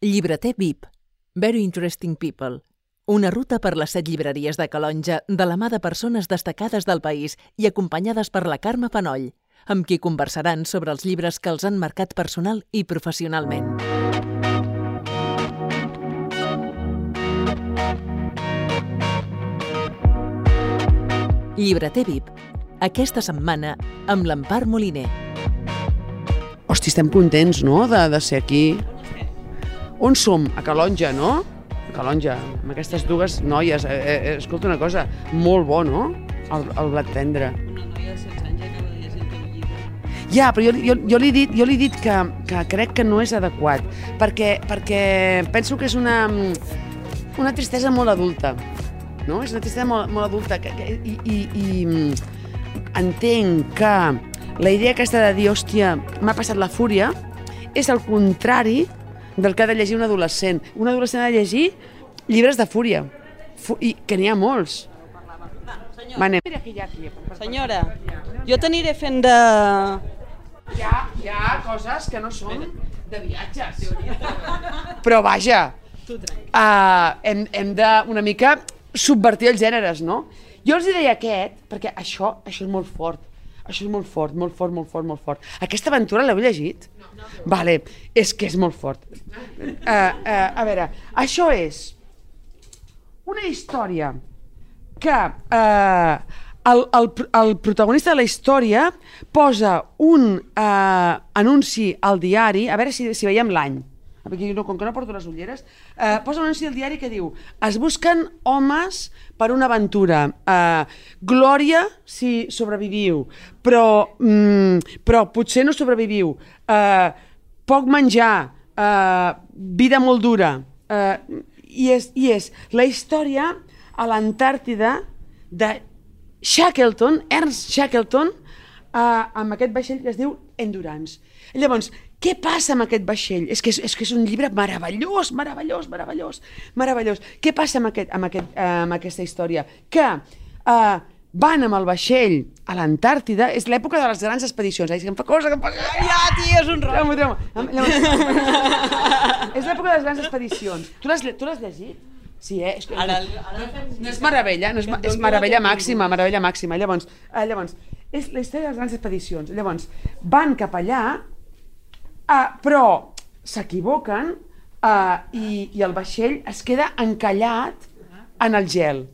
Llibreter VIP. Very Interesting People. Una ruta per les set llibreries de Calonja de la mà de persones destacades del país i acompanyades per la Carme Panoll, amb qui conversaran sobre els llibres que els han marcat personal i professionalment. Llibreter VIP. Aquesta setmana amb l'Empar Moliner. Hosti, estem contents, no?, de, de ser aquí. On som? A Calonja, no? A Calonja, amb aquestes dues noies. Eh, eh, escolta una cosa, molt bo, no?, el, el blat tendre. Una noia de 16 anys ja. Ja, però jo, jo, jo li he dit, jo li he dit que, que crec que no és adequat, perquè, perquè penso que és una, una tristesa molt adulta, no? És una tristesa molt, molt adulta que, que, i, i, i mm, entenc que la idea aquesta de dir, hòstia, m'ha passat la fúria, és el contrari del que ha de llegir un adolescent. Un adolescent ha de llegir llibres de fúria, Fu i que n'hi ha molts. Va, anem. Senyora, jo t'aniré fent de... Hi ha, hi ha coses que no són de viatges. Però vaja, uh, hem, hem de una mica subvertir els gèneres, no? Jo els deia aquest, perquè això, això és molt fort. Això és molt fort, molt fort, molt fort, molt fort. Aquesta aventura l'heu llegit? Vale, és que és molt fort. Uh, uh, a veure, això és una història que eh, el, el, el protagonista de la història posa un eh, anunci al diari, a veure si, si veiem l'any, perquè no, com que no porto les ulleres, eh, posa un anunci al diari que diu es busquen homes per una aventura, eh, glòria si sobreviviu, però, mm, però potser no sobreviviu, eh, poc menjar, eh, vida molt dura, eh, i, és, i és la història a l'Antàrtida de Shackleton, Ernst Shackleton, eh, amb aquest vaixell que es diu Endurance. Llavors, què passa amb aquest vaixell? És que és, és, que és un llibre meravellós, meravellós, meravellós, meravellós. Què passa amb, aquest, amb, aquest, eh, amb aquesta història? Que eh, van amb el vaixell a l'Antàrtida, és l'època de les grans expedicions. És que em fa cosa, que em fa... Ja, tio, és un rotllo. Treu-m'ho. Llavors, és l'època de les grans expedicions. Tu l'has llegit? Sí, eh? És, que, Ara, ara no és meravella, no és, és meravella màxima, meravella màxima. Llavors, eh, llavors, és la història de les grans expedicions. Llavors, van cap allà, eh, però s'equivoquen eh, i, i el vaixell es queda encallat en el gel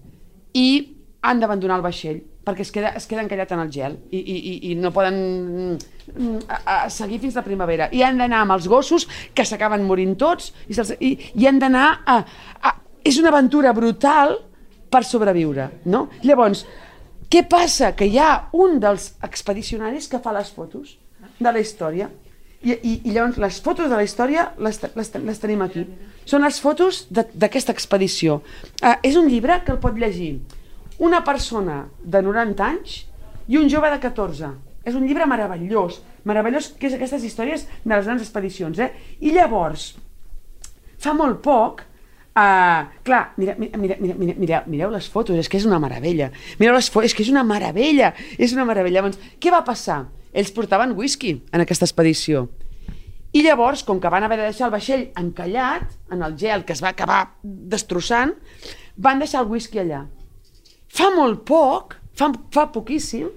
i han d'abandonar el vaixell perquè es queda, es queda encallat en el gel i, i, i, i no poden mm, a, a seguir fins la primavera. I han d'anar amb els gossos, que s'acaben morint tots, i, i, i han d'anar a, a... És una aventura brutal per sobreviure, no? Llavors, què passa? Que hi ha un dels expedicionaris que fa les fotos de la història. I, i, i llavors les fotos de la història les, les, les tenim aquí. Són les fotos d'aquesta expedició. Uh, és un llibre que el pot llegir una persona de 90 anys i un jove de 14. És un llibre meravellós, meravellós que és aquestes històries de les grans expedicions. Eh? I llavors, fa molt poc, uh, clar, mira, mira, mira, mira, mira, mireu les fotos, és que és una meravella. Mireu les fotos, és que és una meravella, és una meravella. Llavors, què va passar? Ells portaven whisky en aquesta expedició. I llavors, com que van haver de deixar el vaixell encallat en el gel que es va acabar destrossant, van deixar el whisky allà. Fa molt poc, fa, fa poquíssim,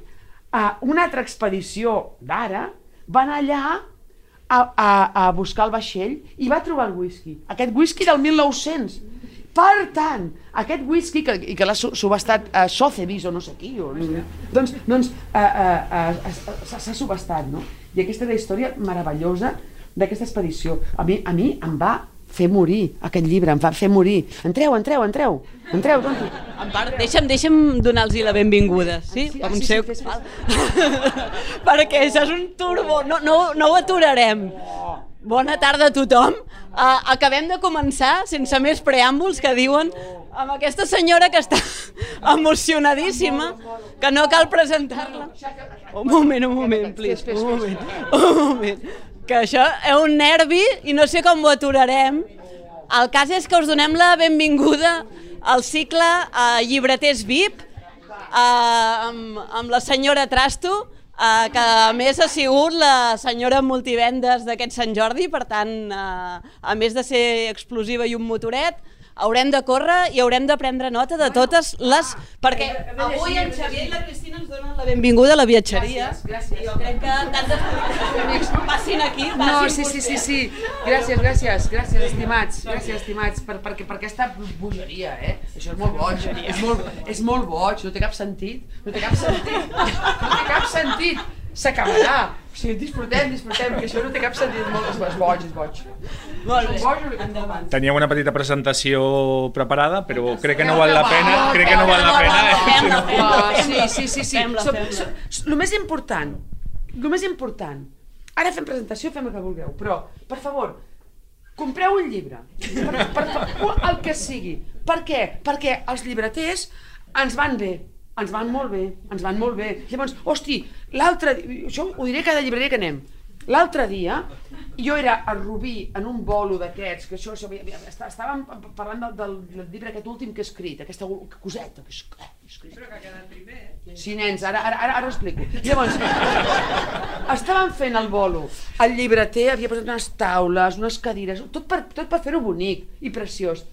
a una altra expedició d'ara van allà a, a, a buscar el vaixell i va trobar el whisky. Aquest whisky del 1900. Per tant, aquest whisky, que, que l'ha su- subestat a Sotheby's o no sé qui, o, doncs, doncs uh, uh, uh, s'ha subestat, no? I aquesta és la història meravellosa d'aquesta expedició. A mi, a mi em va fer morir aquest llibre, em va fer morir. Entreu, entreu, entreu, entreu, tonto. En part, deixa'm, deixa'm donar-los la benvinguda, sí? Sí, Com ah, sí, sí, fes, fes. Perquè això és un turbo, no, no, no ho aturarem. Bona tarda a tothom. Uh, acabem de començar, sense més preàmbuls que diuen, amb aquesta senyora que està emocionadíssima, que no cal presentar-la. Un moment, un moment, please, un moment, un moment. Que això és un nervi i no sé com ho aturarem. El cas és que us donem la benvinguda al cicle uh, Llibreters VIP, uh, amb, amb la senyora Trasto, Uh, que a més ha sigut la senyora multivendes d'aquest Sant Jordi, per tant, uh, a més de ser explosiva i un motoret, haurem de córrer i haurem de prendre nota de totes les... Perquè avui en Xavier i la Cristina ens donen la benvinguda a la viatgeria. Gràcies, gràcies. Jo crec que tantes amics passin aquí, passin No, sí, sí, sí, sí. Gràcies, gràcies, gràcies, estimats. Gràcies, estimats, per, per, per aquesta bogeria, eh? Això és molt boig. És molt, és molt boig, no té cap sentit. No té cap sentit. No té cap sentit. S'acabarà. Sigui, disfrutem, disfrutem, que això no té cap sentit. Molt, és boig, és boig. Molt bé, Boig, endavant. Teníem una petita presentació preparada, però crec que no val la pena, crec que no val la pena. Fem-la, Ah, sí, sí, sí, sí. Som- fem-la. som- El més important, el més important, ara fem presentació, fem el que vulgueu, però, per favor, compreu un llibre, per, per, per, el que sigui. Per què? Perquè els llibreters ens van bé, ens van molt bé, ens van molt bé. Llavors, hosti, l'altre això ho diré cada llibreria que anem, l'altre dia jo era a Rubí en un bolo d'aquests, que això, això estàvem parlant del, del, del llibre aquest últim que he escrit, aquesta coseta que he escrit. Però que ha quedat primer. Sí, nens, ara, ara, ara, ara explico. Llavors, estàvem fent el bolo. El llibreter havia posat unes taules, unes cadires, tot per, tot per fer-ho bonic i preciós.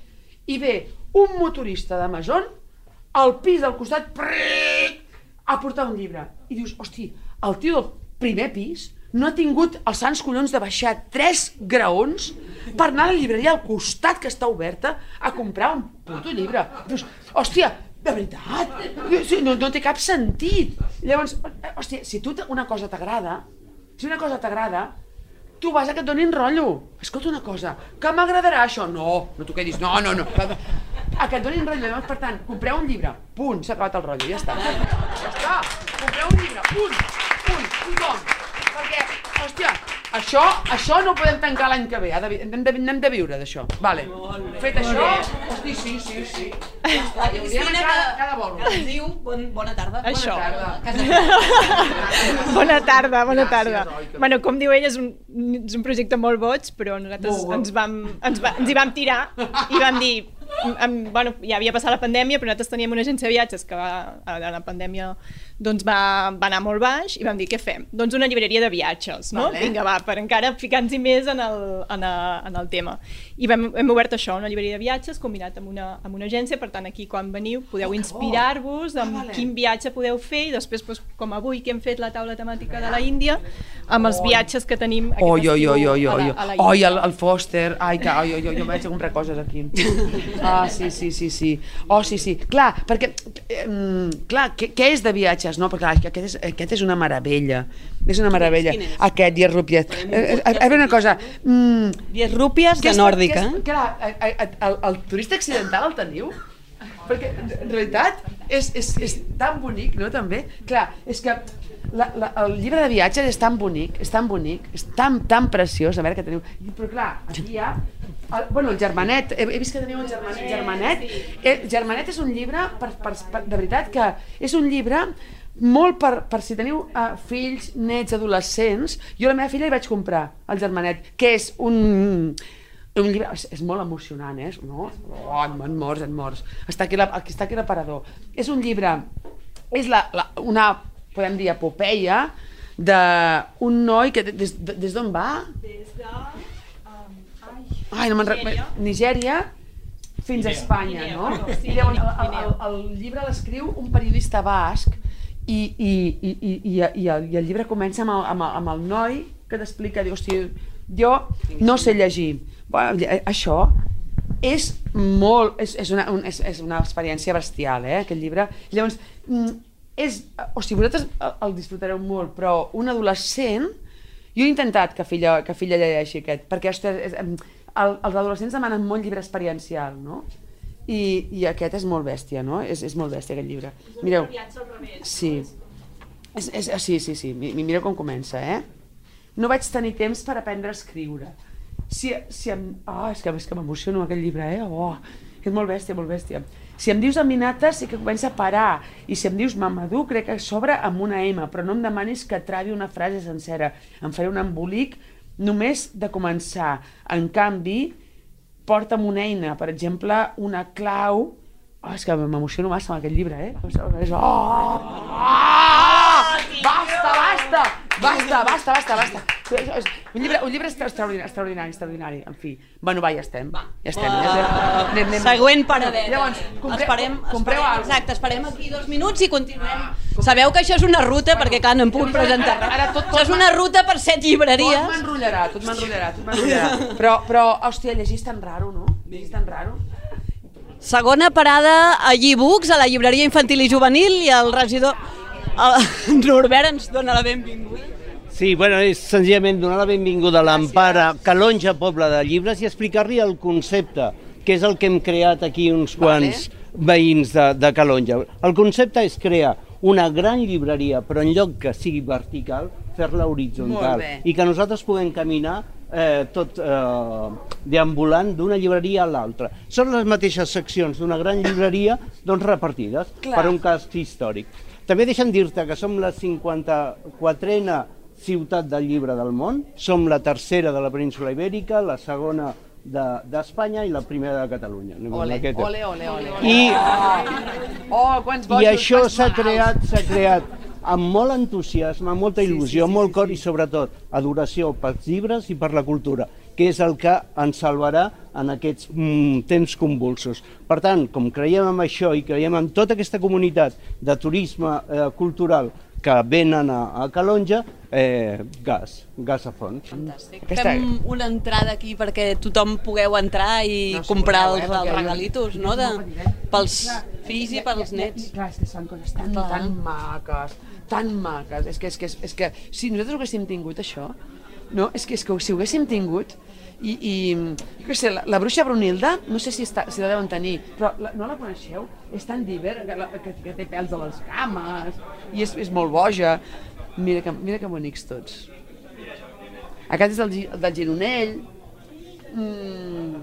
I ve un motorista d'Amazon al pis del costat priic, a portar un llibre. I dius, hosti, el tio del primer pis no ha tingut els sants collons de baixar tres graons per anar a la llibreria al costat que està oberta a comprar un puto llibre. Dius, hòstia, de veritat, no, no té cap sentit. Llavors, hòstia, si tu una cosa t'agrada, si una cosa t'agrada, tu vas a que et donin rotllo. Escolta una cosa, que m'agradarà això? No, no t'ho quedis, no, no, no. A que et donin rotllo. Llavors, per tant, compreu un llibre, punt, s'ha acabat el rotllo, ja està. Ja està, compreu un llibre, punt, punt, tothom. Perquè, hòstia, això, això no ho podem tancar l'any que ve, ha de, hem, de, hem de viure d'això. Vale. Fet això, hosti, sí, sí, sí. Ja està, i ho diem a cada, cada bolo. que ens diu bon, bona tarda. Això. Bona tarda. Bona tarda, bona Gràcies, tarda. oi, que Bueno, com diu ell, és un, és un projecte molt boig, però nosaltres Molt ens, vam, ens, va, ens hi vam tirar i vam dir, em, bueno, ja havia passat la pandèmia, però nosaltres teníem una agència de viatges que va, a la pandèmia doncs va, va anar molt baix i vam dir, què fem? Doncs una llibreria de viatges, no? Vale. Vinga, va, per encara ficar-nos més en el, en, a, en el tema. I vam, hem obert això, una llibreria de viatges combinat amb una, amb una agència, per tant, aquí quan veniu podeu Oh, inspirar-vos amb Ah, vale. quin viatge podeu fer i després, doncs, com avui que hem fet la taula temàtica de la Índia, amb els viatges que tenim aquest Oi, oi, oi, oi, oi, oi, Índia. el, el Foster, ai, que, oi, oi, oi, jo vaig a comprar coses aquí. Ah, sí, sí, sí, sí. Oh, sí, sí. Clar, perquè, eh, clar, què, què és de viatges, no? Perquè clar, aquest, és, aquest és una meravella. És una meravella. Quin és? Aquest Dies Rupies. Eh, eh, a veure una cosa. Mm, 10 rúpies de nòrdica. és- Clar, a- el, el turista accidental el teniu? Perquè, en realitat, és, és, és tan bonic, no, també? Clar, és que la, la, el llibre de viatges és tan bonic, és tan bonic, és tan, tan preciós, a veure què teniu. Però clar, aquí hi ha... El, bueno, el Germanet, he, he vist que teniu el Germanet. Germanet, eh, Germanet és un llibre, per, per, per, de veritat, que és un llibre molt per, per si teniu uh, fills, nets, adolescents. Jo la meva filla li vaig comprar el Germanet, que és un, un llibre, és, és molt emocionant, eh? No? Oh, en morts, en morts. Està aquí, la, aquí està aquí l'aparador. És un llibre, és la, la, una, podem dir, epopeia d'un noi que des, des d'on va? Des de... Ai, no me'n Nigèria. Nigèria fins a Espanya, Guinea, no? perdó, sí, I llavors el, el, el, llibre l'escriu un periodista basc i, i, i, i, i, i, el, i el llibre comença amb el, amb el, amb el noi que t'explica, diu, hosti, jo no sé llegir. Bueno, lle- això és molt, és, és, una, un, és, és una experiència bestial, eh, aquest llibre. Llavors, mm, és, o sigui, vosaltres el, el disfrutareu molt, però un adolescent, jo he intentat que filla, que filla llegeixi aquest, perquè ostres, és, el, els adolescents demanen molt llibre experiencial, no? I, i aquest és molt bèstia, no? És, és molt bèstia aquest llibre. Mireu, sí. És, és, sí, sí, sí, mi- mireu com comença, eh? No vaig tenir temps per aprendre a escriure. Si, si em... Oh, és que, és que m'emociono amb aquest llibre, eh? Oh, és molt bèstia, molt bèstia. Si em dius Aminata, sí que comença a parar. I si em dius Mamadou, crec que s'obre amb una M, però no em demanis que travi una frase sencera. Em faré un embolic només de començar. En canvi, porta'm una eina, per exemple, una clau... Oh, és que m'emociono massa amb aquest llibre, eh? És, oh! oh! Basta, basta! Basta, basta, basta, basta. Un llibre, un llibre extraordinari, extraordinari, extraordinari. En fi. Bueno, va, ja estem. Ja estem. Ja estem. Anem, anem. Següent paradeta. Llavors, compre- esperem, compreu esperem, alguna exacte, esperem aquí dos minuts i continuem. Sabeu que això és una ruta, perquè clar, no em puc presentar. ara tot- tot Això és una ruta per set Tot llibreries. m'enrotllarà, tot m'enrotllarà, tot m'enrotllarà. Però, però, hòstia, llegir és tan raro, no? Llegir és tan raro. Segona parada a Llibooks, a la llibreria infantil i juvenil, i el regidor el Norbert ens dona la benvinguda. Sí, bueno, és senzillament donar la benvinguda a l'Empara Calonja, poble de llibres, i explicar-li el concepte, que és el que hem creat aquí uns quants veïns de, de Calonja. El concepte és crear una gran llibreria, però en lloc que sigui vertical, fer-la horitzontal. I que nosaltres puguem caminar eh, tot eh, deambulant d'una llibreria a l'altra. Són les mateixes seccions d'una gran llibreria doncs repartides Clar. per un cas històric. També deixa'm dir-te que som la 54a ciutat del llibre del món, som la tercera de la península Ibèrica, la segona de- d'Espanya de, i la primera de Catalunya. Ole, ole, ole, ole. I, Oh, quants I això s'ha creat, s'ha creat amb molt entusiasme, amb molta il·lusió, amb molt cor i sobretot adoració pels llibres i per la cultura, que és el que ens salvarà en aquests mm, temps convulsos. Per tant, com creiem en això i creiem en tota aquesta comunitat de turisme eh, cultural que venen a, a Calonja, eh, gas, gas a fons. Aquesta- Fem una entrada aquí perquè tothom pugueu entrar i No, comprar els, eh, els regalitos, no? De, pels fills i pels nets. Clar, és que són coses tan, tan maques, tan maques. És que, és, que, és que si nosaltres ho haguéssim tingut, això, no? és, que, és que si ho haguéssim tingut, i, i jo què sé, la, la bruixa Brunilda, no sé si, està, si la deuen tenir, però la, no la coneixeu? És tan diver, que, que, que té pèls a les cames, i és, és molt boja. Mira que, mira que bonics tots. Aquest és el del Gironell. Mm,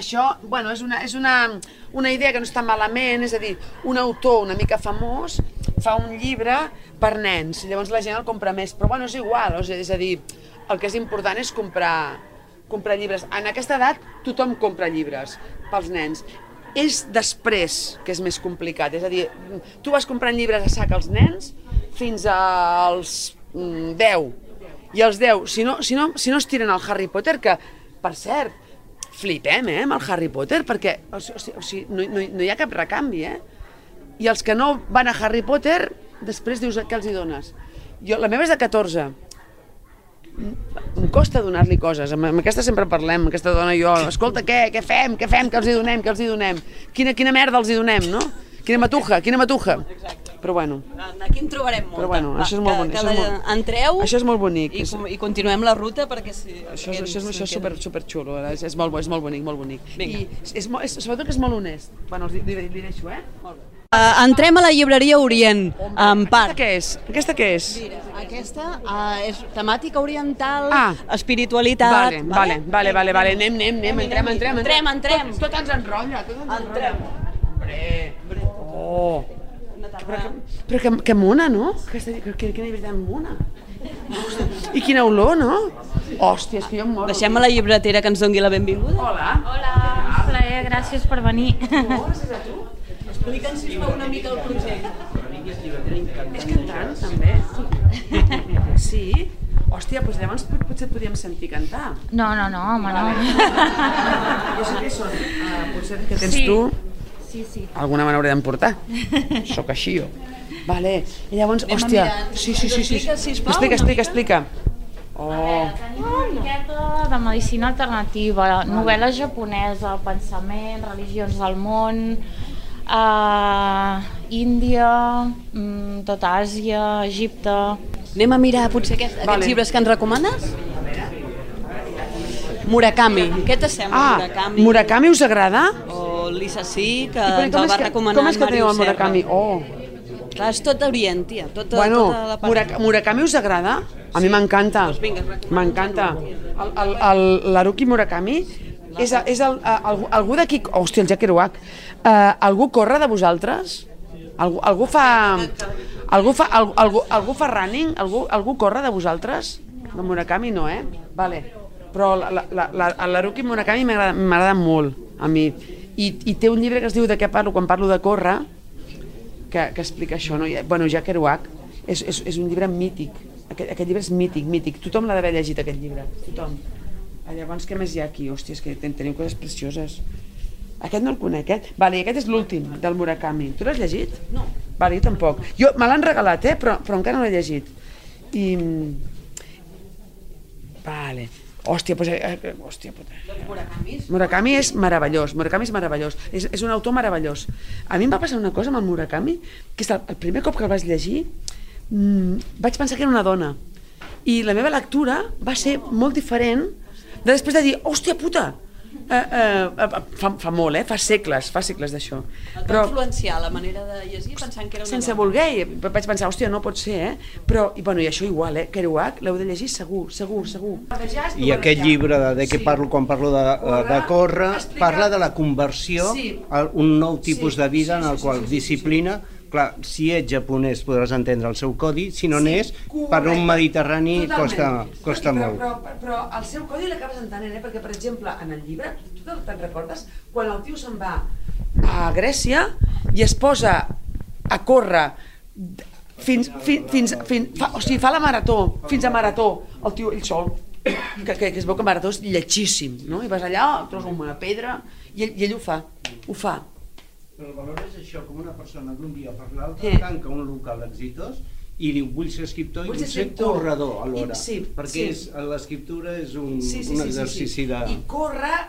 això, bueno, és una, és una, una idea que no està malament, és a dir, un autor una mica famós fa un llibre per nens, llavors la gent el compra més, però bueno, és igual, o sigui, és a dir, el que és important és comprar, comprar llibres. En aquesta edat tothom compra llibres pels nens. És després que és més complicat, és a dir, tu vas comprant llibres a sac als nens fins als mm, 10, i els 10, si no, si, no, si no es tiren al Harry Potter, que, per cert, flipem, eh, amb el Harry Potter, perquè o sigui, o sigui, no, no, no hi ha cap recanvi, eh? I els que no van a Harry Potter, després dius què els hi dones. Jo, la meva és de 14. Em costa donar-li coses, amb, amb aquesta sempre parlem, amb aquesta dona i jo, escolta, què, què fem, què fem, què els hi donem, què els hi donem, quina, quina merda els hi donem, no? Quina matuja, quina matuja. Però bueno, Aquí en trobarem molta. Però bueno, això és molt bonic, això és molt- entreu això és molt bonic. i, com- i continuem la ruta perquè si... Això, és, això, és, això és super, super xulo, eh? és, és, molt, és molt bonic, molt bonic. Vinga. I és, és, és, sobretot que és molt honest. Bueno, els, li, li deixo, eh? Molt bé. Uh, entrem a la llibreria Orient, en Aquesta part. què és? Aquesta què és? Mira, aquesta uh, és temàtica oriental, Ah. espiritualitat... Vale, vale, vale, vale, vale, anem, anem, anem, entrem, entrem, Entrem, entrem. Tot, tot ens enrotlla, tot ens Entrem. Hombre, oh. Però que, però que, que mona, no? Aquesta, que, que, quina veritat mona. I quina olor, no? Hòstia, és que jo em moro. Deixem a la llibretera que ens doni la benvinguda. Hola. Hola, plaer, gràcies per venir. Gràcies a tu. Explica'ns, sisplau, una mica el projecte. És cantant, també? Sí? Hòstia, doncs llavors pot- potser et podíem sentir cantar. No, no, no, home, no. Jo sé què són. Uh, potser que tens Sí. tu, Sí, sí. alguna me n'hauré d'emportar. Sóc així, jo. Vale, i llavors, Anem a hòstia... Sí, sí, sí. sí. Explica, sisplau, Explica, explica, explica. Oh, Tenim una miqueta de medicina alternativa, novel·la japonesa, pensament, religions del món, uh, Índia, mm, tota Àsia, Egipte... Anem a mirar potser aquest, aquests Vale. llibres que ens recomanes? Murakami. Què t'assembla, ah, Murakami? Murakami us agrada? O Lisa Sí, que I ens el va recomanar com és que teniu el Murakami? Serra. Oh, Clar, és tot orient, tia. Tota, bueno, tota la part... Murak Murakami us agrada? A mi m'encanta. Doncs M'encanta. El, el, el, l'Haruki Murakami és, és el, el, algú d'aquí... Hòstia, el Jack Kerouac. Uh, algú corre de vosaltres? Algú, algú fa... Algú fa, algú, algú, algú fa running? Algú, algú corre de vosaltres? De Murakami no, eh? Vale. Però la- la- la- la- l'Haruki Murakami m'agrada molt, a mi. I, I té un llibre que es diu De què parlo quan parlo de córrer, que, que explica això, no? I, bueno, Jack Kerouac, És, és, és un llibre mític. Aquest, aquest llibre és mític, mític. Tothom l'ha d'haver llegit, aquest llibre. Tothom. Ah, Llavors, què més hi ha aquí? Hòstia, és que ten- teniu coses precioses. Aquest no el conec, eh? Vale, aquest és l'últim, del Murakami. Tu l'has llegit? No. Vale, jo tampoc. Jo, me l'han regalat, eh? Però, però encara no l'he llegit. I... Vale. Hòstia, pues, eh, eh, hòstia puta. Murakami és meravellós, Murakami és meravellós, és, és un autor meravellós. A mi em va passar una cosa amb el Murakami, que és el, el primer cop que el vaig llegir, mmm, vaig pensar que era una dona. I la meva lectura va ser molt diferent de després de dir, hòstia puta, eh, eh, eh, fa, fa molt, eh? fa segles, fa segles d'això. Et va influenciar la manera de llegir pensant que era una sense dona. voler, i vaig pensar, hòstia, no pot ser, eh? Però, i, bueno, i això igual, eh? Kerouac, l'heu de llegir segur, segur, segur. I aquest llibre de, de què Sí. parlo quan parlo de, de córrer, explica- parla de la conversió Sí. a un nou tipus Sí, de vida sí, en el sí, qual sí, sí, sí, disciplina, clar, si ets japonès podràs entendre el seu codi, si no Sí, n'és, per un mediterrani Totalment. costa, costa però, molt. Però, però, però el seu codi l'acabes entenent, eh? perquè, per exemple, en el llibre, tu te'n te'n recordes? Quan el tio se'n va a Grècia i es posa a córrer fins, fins, fins, fins fa, o sigui, fa la marató, fins a marató, el tio ell sol, que, que, que es veu que marató és lletgíssim, no? I vas allà, trobes una pedra, i ell, i ell ho fa, ho fa. Però el valor és això, com una persona d'un dia per l'altre Sí. tanca un local exitós i diu vull ser escriptor Vull i vull ser ser corredor alhora, I- sí, perquè sí. l'escriptura és un, sí, sí, un sí, exercici sí, sí. de... I córrer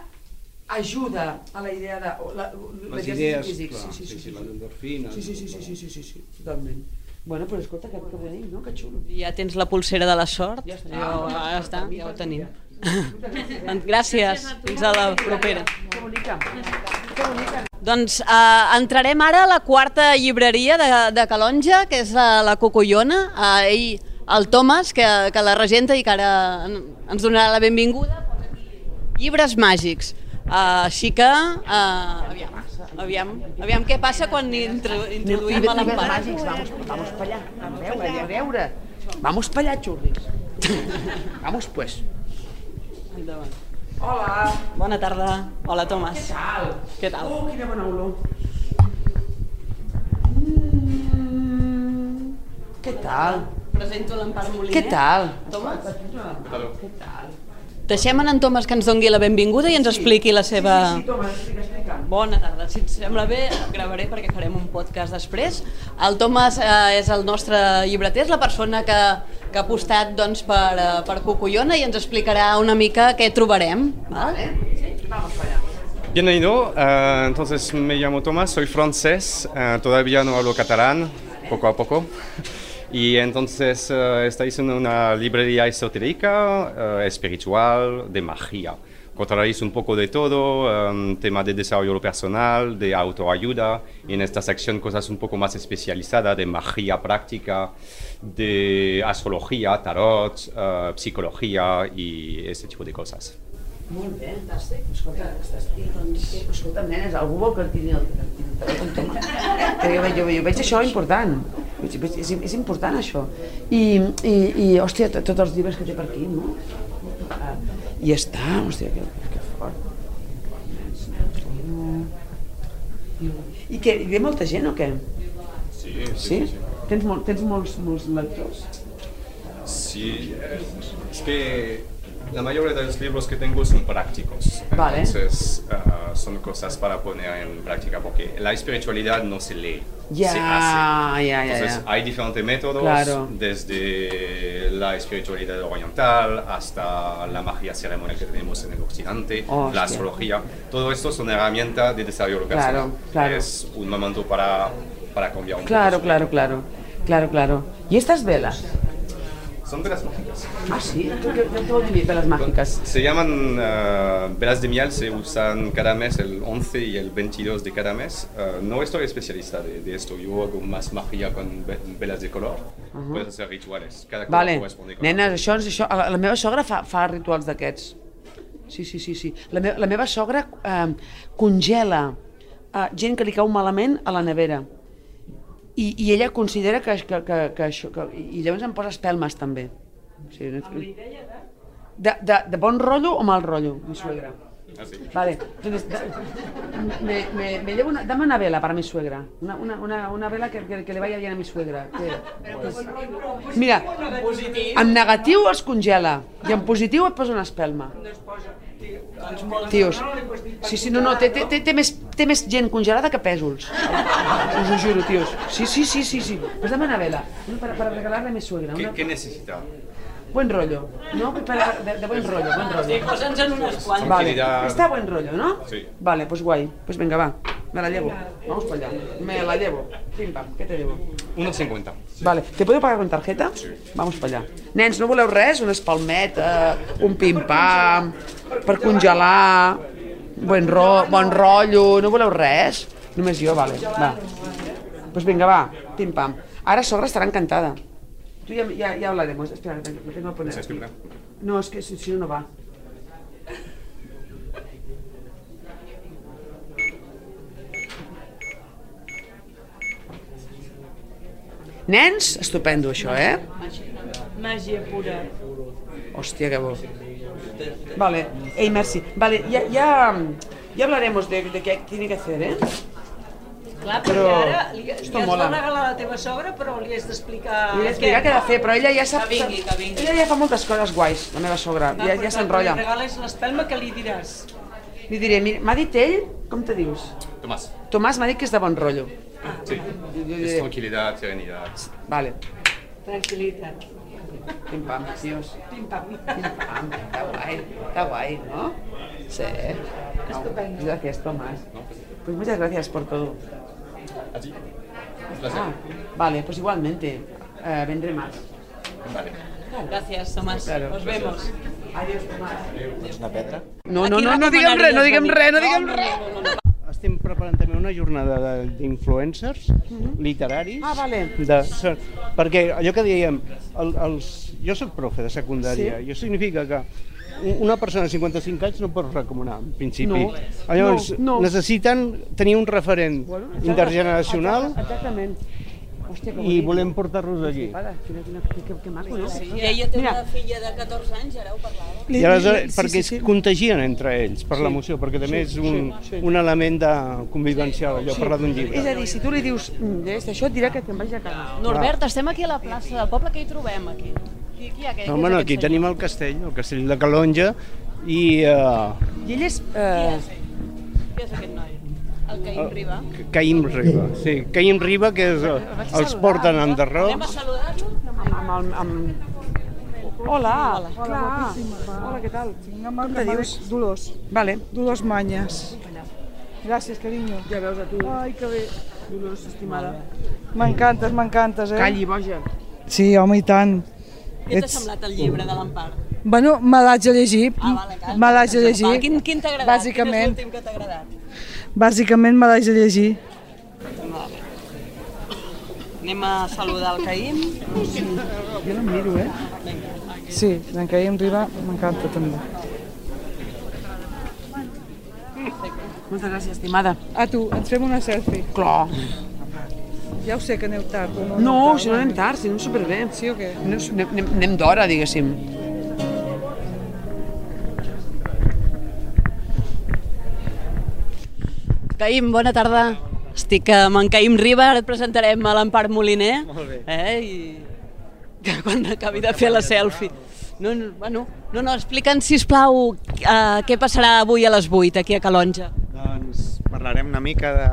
ajuda a la idea de... La, Les idees, físic. clar, sí, sí, sí, sí, les endorfines... Sí, sí, sí, sí, sí, sí, sí, sí, totalment. Bueno, però escolta, que, que bonic, no? Que xulo. Ja tens la pulsera de la sort? Ja està. Jo, ja està, ja ho tenim. Gràcies, fins a la propera. Que bonica. Que bonica. Doncs eh, entrarem ara a la quarta llibreria de, de Calonja, que és la, la Cocollona. Eh, ell, el Thomas, que, que la regenta i que ara en- ens donarà la benvinguda. Llibres màgics. Uh, així que, uh, aviam, aviam, aviam què passa quan intro, introduïm a l'empara. màgics, vamos, vamos pa allá. A veure, a veure. Vamos pa allá, xurris. vamos, pues. Endavant. Hola. Bona tarda. Hola, Thomas. Què tal? Què tal? Oh, quina bona olor. Mm, què tal? Presento l'Empar Moliner. Què tal? Thomas? Què tal? Deixem en en Thomas que ens dongui la benvinguda i ens expliqui la seva... Sí, sí, toma, explica, explica. Bona tarda. Si et sembla bé, gravaré perquè farem un podcast després. El Thomas eh, és el nostre llibreter, és la persona que, que ha apostat doncs, per, eh, per Cucullona i ens explicarà una mica què trobarem. Val? Vamos para allá. Bienvenido, eh, entonces me llamo Tomás, soy francés, eh, todavía no hablo catalán, poco a poco. Y entonces eh, estáis en una librería esotérica, eh, espiritual, de magia. Encontraréis un poco de todo, eh, tema de desarrollo personal, de autoayuda, y en esta sección cosas un poco más especializadas de magia práctica, de astrología, tarot, eh, psicología y ese tipo de cosas. Molt bé, fantàstic. Escolta. Doncs, escolta, nenes, algú vol que tiri el, el telèfon? Que jo, jo, jo veig això important. És, és important, això. I, i, i hòstia, to- tots els llibres que té per aquí, no? Ah, I està, hòstia, que, que fort. I què, hi ve molta gent o què? Sí, Sí? Tens, molt, tens molts, molts lectors? Sí, es que la mayoría de los libros que tengo son prácticos. Vale. Entonces, ah, son cosas para poner en práctica, porque la espiritualidad no se lee, Ya, se hace. ya, ya, Entonces, ya. hay diferentes métodos, Claro. desde la espiritualidad oriental hasta la magia ceremonial que tenemos en el occidente, Hostia. la astrología. Todo esto son herramientas de desarrollo Claro, personal. claro. Es un momento para, para cambiar un Claro, poco. claro, vida. claro. Claro, claro. ¿Y estas velas? Son velas mágicas. Ah, sí? ¿Qué, qué, qué te voy a decir? Velas mágicas. Se llaman eh, velas de miel, se usan cada mes, el 11 y el 22 de cada mes. Eh, no estoy especialista de, de esto, yo hago más magia con ve- velas de color. Puedes hacer rituales, cada color Vale. corresponde con Nenes, això, això. La la meva sogra fa, fa rituals d'aquests. Sí, sí, sí, sí. La, me la meva sogra eh, congela eh, gent que li cau malament a la nevera. I, i ella considera que, que, que, que això... Que, I llavors em posa espelmes, també. Sí, amb l'idea de? De, de, de bon rotllo o mal rotllo, mi suegra. Ah, sí. Vale. Entonces, da- me, me, me llevo una, dame una vela para mi suegra. Una, una, una, una vela que, que, que le vaya bien a mi suegra. Que, pues, mira, en negatiu es congela i en positiu et posa una espelma. Tios, sí, sí, no, no, té, té, té, més, té més gent congelada que pèsols. Us ho juro, tios. Sí, sí, sí, sí, sí. Dame una vela, una para, para regalarle a mi suegra. ¿Qué, Una, qué necesita? Buen rollo, ¿no? Para- de, de buen rollo, buen rollo. Posa'ns en unes quantes. Vale, está buen rollo, ¿no? Sí. Vale, pues guay. Pues venga, va. Me la llevo. Vamos para allá. Me la llevo. Pim pam, ¿qué te llevo? 1,50. Vale, ¿te puedo pagar con tarjeta? Vamos para allá. Nens, no voleu res? Una espalmeta, un pim-pam, per congelar, buen ro bon rotllo, no voleu res? Només jo, vale, va. Doncs pues vinga, va, pim-pam. Ara sogra estarà encantada. Tú ya, ya, ya hablaremos. Espera, que me tengo que poner. ¿Sabes qué aquí. No, es que si, si no, no va. Nens, estupendo això, eh? Màgia pura. Hòstia, que bo. Vale, ei, merci. Vale, ya, ya, ya hablaremos de, de qué tiene que hacer, eh? Clar, Però perquè ara li, li esto has mola. de regalar a la teva sogra, però li has d'explicar... Li he d'explicar què ha de fer, però ella ja sap... Que vingui, que vingui. Ella ja fa moltes coses guais, la meva sogra. Va, Ja, però ja s'enrotlla. quan li regales l'espelma, què li diràs? Li diré, m'ha dit ell, com te dius? Tomás. Tomàs m'ha dit que és de bon rotllo. Sí. Jo Es diré, tranquilidad, serenidad. vale, Tranquil·litat. pim pam, tios. Pim pam. Pim pam, está guay, está guay, ¿no? Sí. Estupendo. Gracias, Tomás. Pues muchas gracias por todo. ¿A ti? Un placer. Ah, vale, pues igualmente. Eh, vendré más. Vale. Gràcies, Tomàs. Claro. Nos vemos. Adiós, Tomàs. És una pedra? No, no, no, no diguem res, no diguem res, no diguem no, res. No, no, no, Estem preparant també una jornada de- d'influencers literaris. Ah, vale. De, perquè allò que dèiem, el, els, jo sóc profe de secundària, Sí. i això significa que una persona de 55 anys no pot recomanar, en principi. No, Llavors, no, no. necessiten tenir un referent Bueno, exacte, intergeneracional exacte, Exactament. Hòstia, que i volem portar-los quina, quina, que, que, que maco, no? Té Mira. una filla de 14 anys, ara ho parlava. I aleshores, perquè es contagien entre ells per l'emoció, perquè també és un, un element de convivencial, allò, parlar d'un És llibre. a dir, si tu li dius, mm, és això et dirà que te'n vagi a casa. Norbert, estem aquí a la plaça del poble, què hi trobem aquí? Qui, qui hi ha? Què, No, és bueno, aquí tenim el castell, el castell de Calonja, i uh, I ell és... Eh, Qui és aquest noi? El Caïm Riba. Caïm Riba. Sí, Caïm Riba, que és, uh, els porten en Anem a saludar-lo? amb, amb, el- amb... Hola, Hola, clar. Hola, què tal? Amb Com te dius? Dolors. Vale. Dolors Manyes. Gràcies, carinyo. Ja veus a tu. Ai, que bé. Dolors, estimada. M'encantes, m'encantes, eh? Calli, boja. Sí, home, i tant. Què t'ha semblat el llibre de l'Empar? Bueno, me l'haig de llegir. Ah, vale, clar. Me l'haig de llegir. Quin, quin t'ha agradat? Bàsicament. Quin és l'últim que t'ha agradat? Bàsicament me l'haig de llegir. Vale. Anem a saludar el Caïm. Jo no em miro, eh? Sí, d'en Caïm Riba m'encanta també. Moltes gràcies, estimada. A tu, ens fem una selfie. Clar. Ja ho sé que aneu tard. No, aneu si no anem tard, si anem superbé. Sí o què? Anem, anem, anem d'hora, diguéssim. Caïm, bona tarda. Estic amb en Caïm Riba, ara et presentarem a l'Empar Moliner. Molt bé. Eh, i que quan acabi de fer la selfie. No, no, bueno, no, no, explica'ns, sisplau, uh, què passarà avui a les 8 aquí a Calonja. Doncs parlarem una mica de,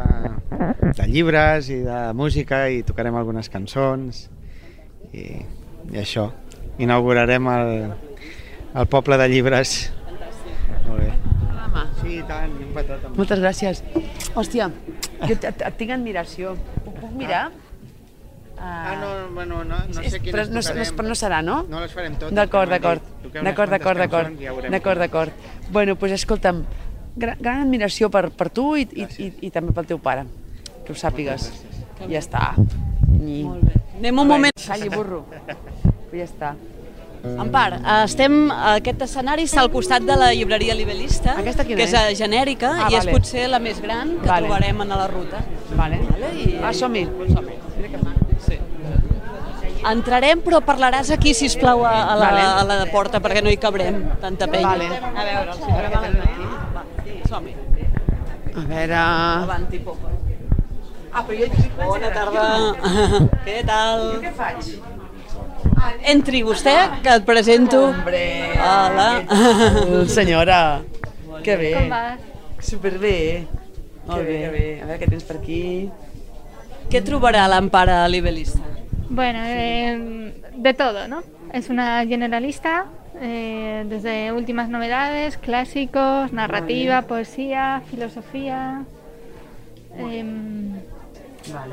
de llibres i de música i tocarem algunes cançons i, i això. Inaugurarem el, el poble de llibres. Molt bé. Sí, i tant, i un petó també. Moltes gràcies. Hòstia, jo et, et, et tinc admiració. Ho puc mirar? Ah, no, bueno, no, no sé però quines no, no, tocarem. però no serà, no? No les farem totes. D'acord, d'acord. D'acord, d'acord, d'acord. D'acord, d'acord. Bueno, doncs escolta'm, gran, gran admiració per, per tu i, i, i, i també pel teu pare. Que ho sàpigues. Ja està. I... Molt bé. Anem un moment. Calli, burro. Ja està. Empar, eh, estem, aquest escenari està al costat de la llibreria Libelista, Aquesta quina que és, és? genèrica Ah, i és potser la més gran que Vale. trobarem a la ruta. Vale. Vale, i... Ah, som-hi. Som-hi. Sí. Entrarem, però parlaràs aquí, si plau a, a, la, Vale. a la porta, perquè no hi cabrem, tanta penya. Vale. A veure, si. Som-hi. A veure... Avanti, popa. Ah, però jo... Bona tarda. Què tal? Jo què faig? Entri vostè, que et presento. Hombre, Hola. Senyora, que bé. Com vas? Superbé. Molt bé, bé. que bé. A veure què tens per aquí. Què trobarà l'Empara Libelista? Bueno, eh, de todo, ¿no? Es una generalista, eh, desde últimas novedades, clásicos, narrativa, poesía, filosofía. em,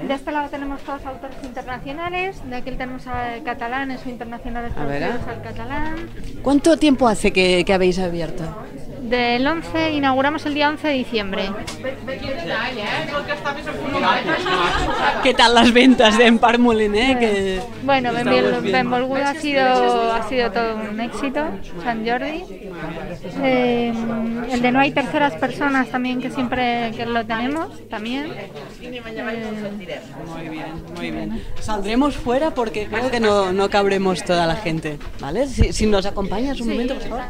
De este lado tenemos todos autores internacionales, de aquí tenemos a catalanes o internacionales A ver, traducidos ¿eh? al catalán. ¿Cuánto tiempo hace que, que habéis abierto? Del 11, inauguramos el día 11 de diciembre. ¿Qué tal las ventas de Empar Moliner? Que Bueno, estamos Benvol- viendo. Benvolguda ha sido, ha sido todo un éxito, San Jordi. Eh, el de No hay terceras personas también, que siempre que lo tenemos, también. Eh, Muy bien, muy bien. Saldremos fuera porque creo que no, no cabremos toda la gente, ¿vale? Si, si nos acompañas un momento, por favor.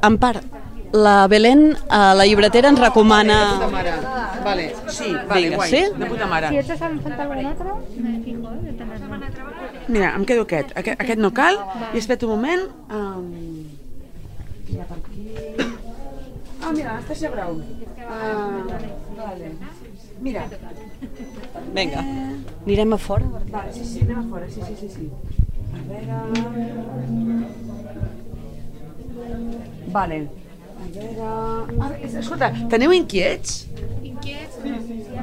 Ampar, la Belén a la llibretera ens De puta recomana... mare. Vale, sí, vale, Vinga, guai. sí? De puta mare. si en otro, me fijo eh, de tenerlo. Mira, em quedo aquest. Aquest, aquest no cal. I espera un moment. Um... Mira, per aquí... Ah, mira, Anastasia Brown. Uh, vale. Mira. Vinga, anirem a fora? Vale, sí, sí, anem a fora. Sí, sí, sí, sí. A veure... Vale. A veure... Ara, es- escolta, teniu inquiets? Inquiets?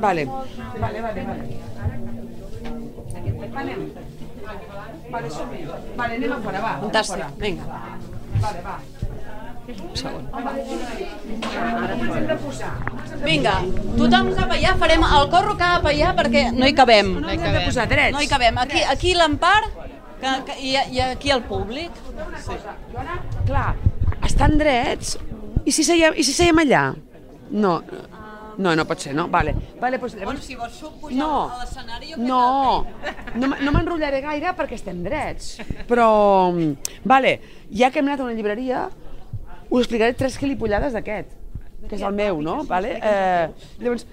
Vale. Vale, vale, vale. Anem. Vale, som-hi. Vale, anem a fora, va. Fantàstic, vinga. Vale, va. Un segon. Vinga, tothom cap allà, farem el corro cap allà perquè no hi cabem. No ens hem de posar drets. No hi cabem. Aquí, aquí l'Empar que, que, i, i aquí el públic. Sí. Clar, estan drets i si seiem, i si seiem allà? No, no, no pot ser, no? Vale, vale doncs llavors... Bueno, si vols pujar No, a l'escenari, no, no, no m'enrotllaré gaire perquè estem drets, però... Vale, ja que hem anat a una llibreria, us explicaré tres gilipollades d'aquest, que és el meu, no? Vale? Eh, llavors,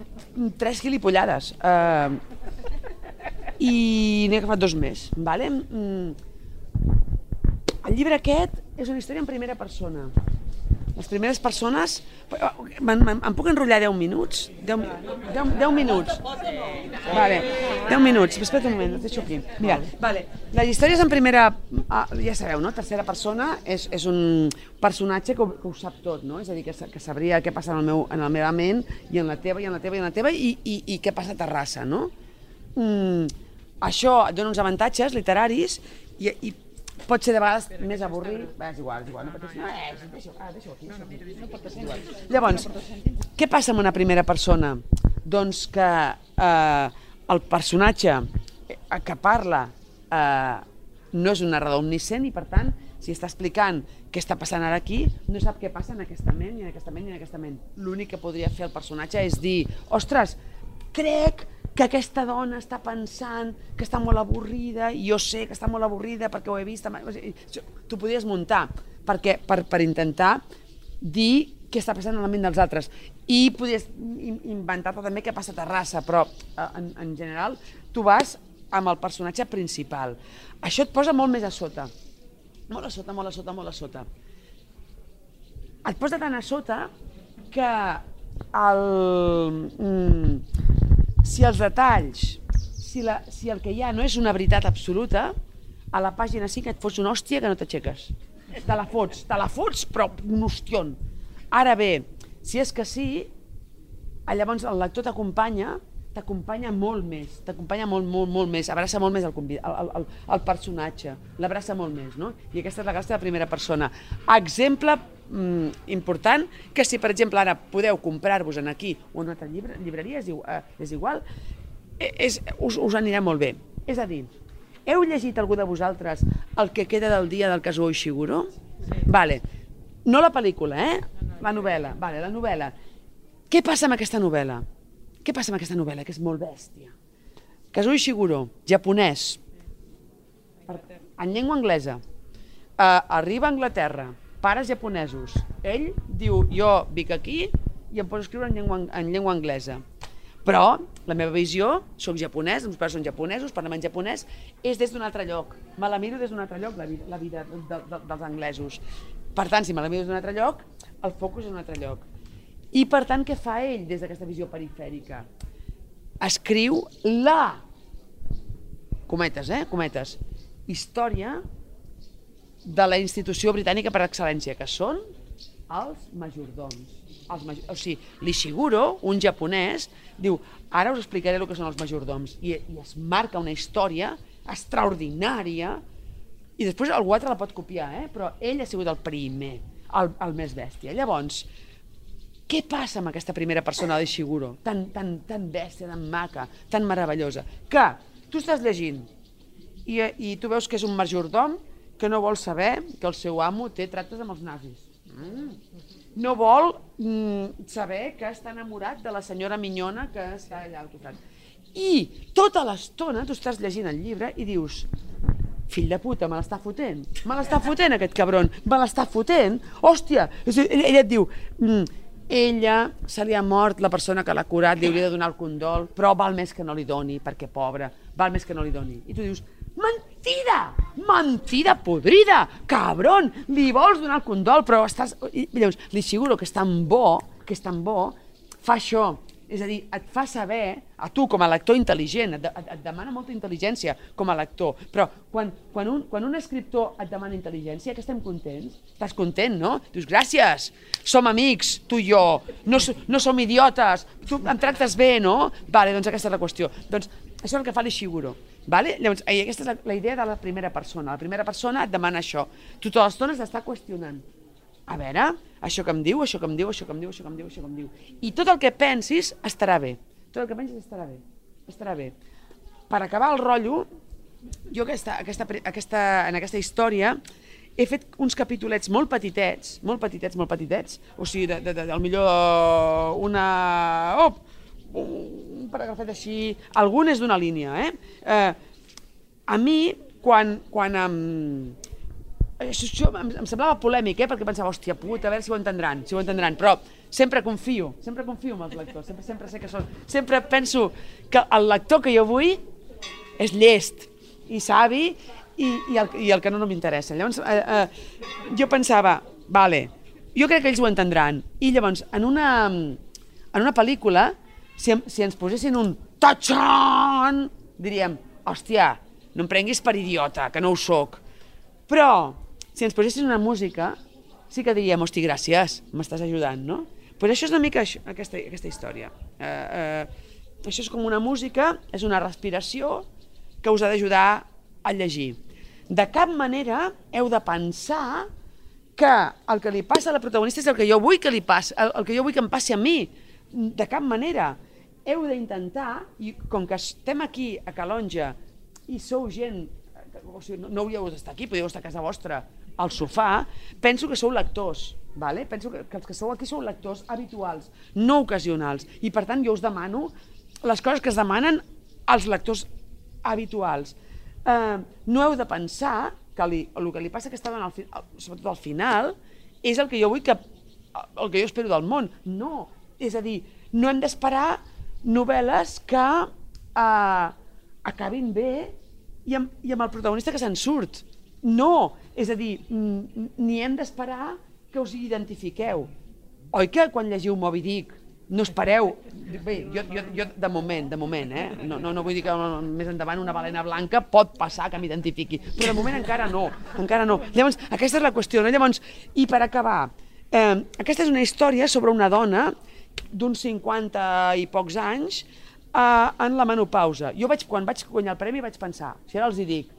tres gilipollades. Eh, I n'he agafat dos més, vale? Mm, el llibre aquest és una història en primera persona. Les primeres persones... Me'n me, em puc enrotllar 10 minuts? 10, 10, 10 minuts. Vale, 10 minuts. Espera't un moment, et deixo aquí. Mira, vale. La història és en primera... ah, Ja sabeu, no? Tercera persona és, és un personatge que ho, que ho sap tot, no? És a dir, que, que sabria què passa en, el meu, en la meva ment i en la teva, i en la teva, i en la teva, i, i, i què passa a Terrassa, no? Mm, això dona uns avantatges literaris i, i pot ser de vegades més avorrit, Bé, és igual, és igual, no pateixis, no, eh, deixo, ah, deixo aquí, deixo aquí. No pot igual. Llavors, què passa amb una primera persona? Doncs que eh, el personatge eh, que parla eh, no és un narrador omniscient i per tant, si està explicant què està passant ara aquí, no sap què passa en aquesta ment, ni en aquesta ment, ni en aquesta ment. L'únic que podria fer el personatge és dir, ostres, crec que aquesta dona està pensant que està molt avorrida i jo sé que està molt avorrida perquè ho he vist. T'ho podries muntar perquè, per, per intentar dir què està passant en la ment dels altres. I podries in- inventar-te també què passa a Terrassa, però eh, en, en general tu vas amb el personatge principal. Això et posa molt més a sota. Molt a sota, molt a sota, molt a sota. Et posa tan a sota que el, mm, si els detalls, si, la, si el que hi ha no és una veritat absoluta, a la pàgina 5 et fots una hòstia que no t'aixeques. Te la fots, te la fots, però un ostion. Ara bé, si és que sí, llavors el lector t'acompanya, t'acompanya molt més, t'acompanya molt, molt, molt més, abraça molt més el, convid- el, el, el personatge, l'abraça molt més, no? I aquesta és la gràcia de primera persona. Exemple mm, important, que si per exemple ara podeu comprar-vos en aquí o en una altra llibre, llibreria, és, eh, és igual, eh, és, us, us anirà molt bé. És a dir, heu llegit algú de vosaltres el que queda del dia del Kazuo Ishiguro? Sí. Vale. No la pel·lícula, eh? La novel·la. Vale, la novel·la. Què passa amb aquesta novel·la? Què passa amb aquesta novel·la, que és molt bèstia? Kazuo Ishiguro, japonès, en llengua anglesa, uh, arriba a Anglaterra, pares japonesos. Ell diu, jo vic aquí i em poso a escriure en llengua, en llengua anglesa. Però la meva visió, soc japonès, els meus pares són japonesos, parlem en japonès, és des d'un altre lloc. Me la miro des d'un altre lloc, la vida, la vida de, de, dels anglesos. Per tant, si me la miro des d'un altre lloc, el focus és un altre lloc. I per tant, què fa ell des d'aquesta visió perifèrica? Escriu la, cometes, eh, cometes, història de la institució britànica per excel·lència, que són els majordoms. Els major... O sigui, l'Ishiguro, un japonès, diu, ara us explicaré el que són els majordoms. I, i es marca una història extraordinària i després algú altre la pot copiar, eh? però ell ha sigut el primer, el, el més bèstia. Llavors, què passa amb aquesta primera persona d'Ishiguro, tan, tan, tan bèstia, tan maca, tan meravellosa, que tu estàs llegint i, i tu veus que és un majordom que no vol saber que el seu amo té tractes amb els nazis. Mm. No vol mm, saber que està enamorat de la senyora minyona que està allà al costat. I tota l'estona tu estàs llegint el llibre i dius fill de puta, me l'està fotent, me l'està fotent aquest cabron, me l'està fotent, hòstia, ella et diu, mm, ella se li ha mort la persona que l'ha curat, li hauria de donar el condol, però val més que no li doni, perquè pobra, val més que no li doni. I tu dius, mentida podrida, cabron, li vols donar el condol, però estàs... I llavors, li asseguro que és tan bo, que és tan bo, fa això, és a dir, et fa saber, a tu com a lector intel·ligent, et, et, et demana molta intel·ligència com a lector, però quan, quan, un, quan un escriptor et demana intel·ligència, que estem contents? Estàs content, no? Dius, gràcies, som amics, tu i jo, no, no som idiotes, tu em tractes bé, no? Vale, doncs aquesta és la qüestió. Doncs això és el que fa l'Ishiguro. Vale? Llavors, aquesta és la, la idea de la primera persona. La primera persona et demana això. Tu tota l'estona s'està qüestionant a veure, això que em diu, això que em diu, això que em diu, això que em diu, això que em diu. I tot el que pensis estarà bé. Tot el que pensis estarà bé. Estarà bé. Per acabar el rotllo, jo aquesta, aquesta, aquesta, en aquesta història he fet uns capitulets molt petitets, molt petitets, molt petitets, o sigui, de, de, de, del millor una... Oh, un paragrafet així, algun és d'una línia, eh? eh? A mi, quan, quan em, això, això em, em semblava polèmic, eh? perquè pensava, hòstia puta, a veure si ho entendran, si ho entendran, però sempre confio, sempre confio en els lectors, sempre, sempre sé que són, sempre penso que el lector que jo vull és llest i savi i, i, el, i el que no, no m'interessa. Llavors, eh, eh, jo pensava, vale, jo crec que ells ho entendran, i llavors, en una, en una pel·lícula, si, si ens posessin un tachan, diríem, hòstia, no em prenguis per idiota, que no ho sóc. Però si ens posessin una música, sí que diríem, hosti, gràcies, m'estàs ajudant, no? Però això és una mica això, aquesta, aquesta història. Eh, eh, això és com una música, és una respiració que us ha d'ajudar a llegir. De cap manera heu de pensar que el que li passa a la protagonista és el que jo vull que li passi, el, el que jo vull que em passi a mi. De cap manera. Heu d'intentar, i com que estem aquí a Calonja i sou gent, o sigui, no, no hauríeu d'estar aquí, podríeu estar a casa vostra, al sofà, penso que sou lectors, vale? penso que, que els que sou aquí sou lectors habituals, no ocasionals, i per tant jo us demano les coses que es demanen als lectors habituals. Eh, no heu de pensar que li, el que li passa que estaven al, sobretot al final és el que jo vull que el que jo espero del món. No, és a dir, no hem d'esperar novel·les que eh, acabin bé i amb, i amb el protagonista que se'n surt. No, és a dir, ni hem d'esperar que us identifiqueu. Oi que quan llegiu Moby Dick no espereu, bé, jo, jo, jo de moment, de moment, eh? no, no, no vull dir que més endavant una balena blanca pot passar que m'identifiqui, però de moment encara no, encara no. Llavors, aquesta és la qüestió, no? Llavors, i per acabar, eh, aquesta és una història sobre una dona d'uns 50 i pocs anys eh, en la menopausa. Jo vaig, quan vaig guanyar el premi vaig pensar, si ara els hi dic,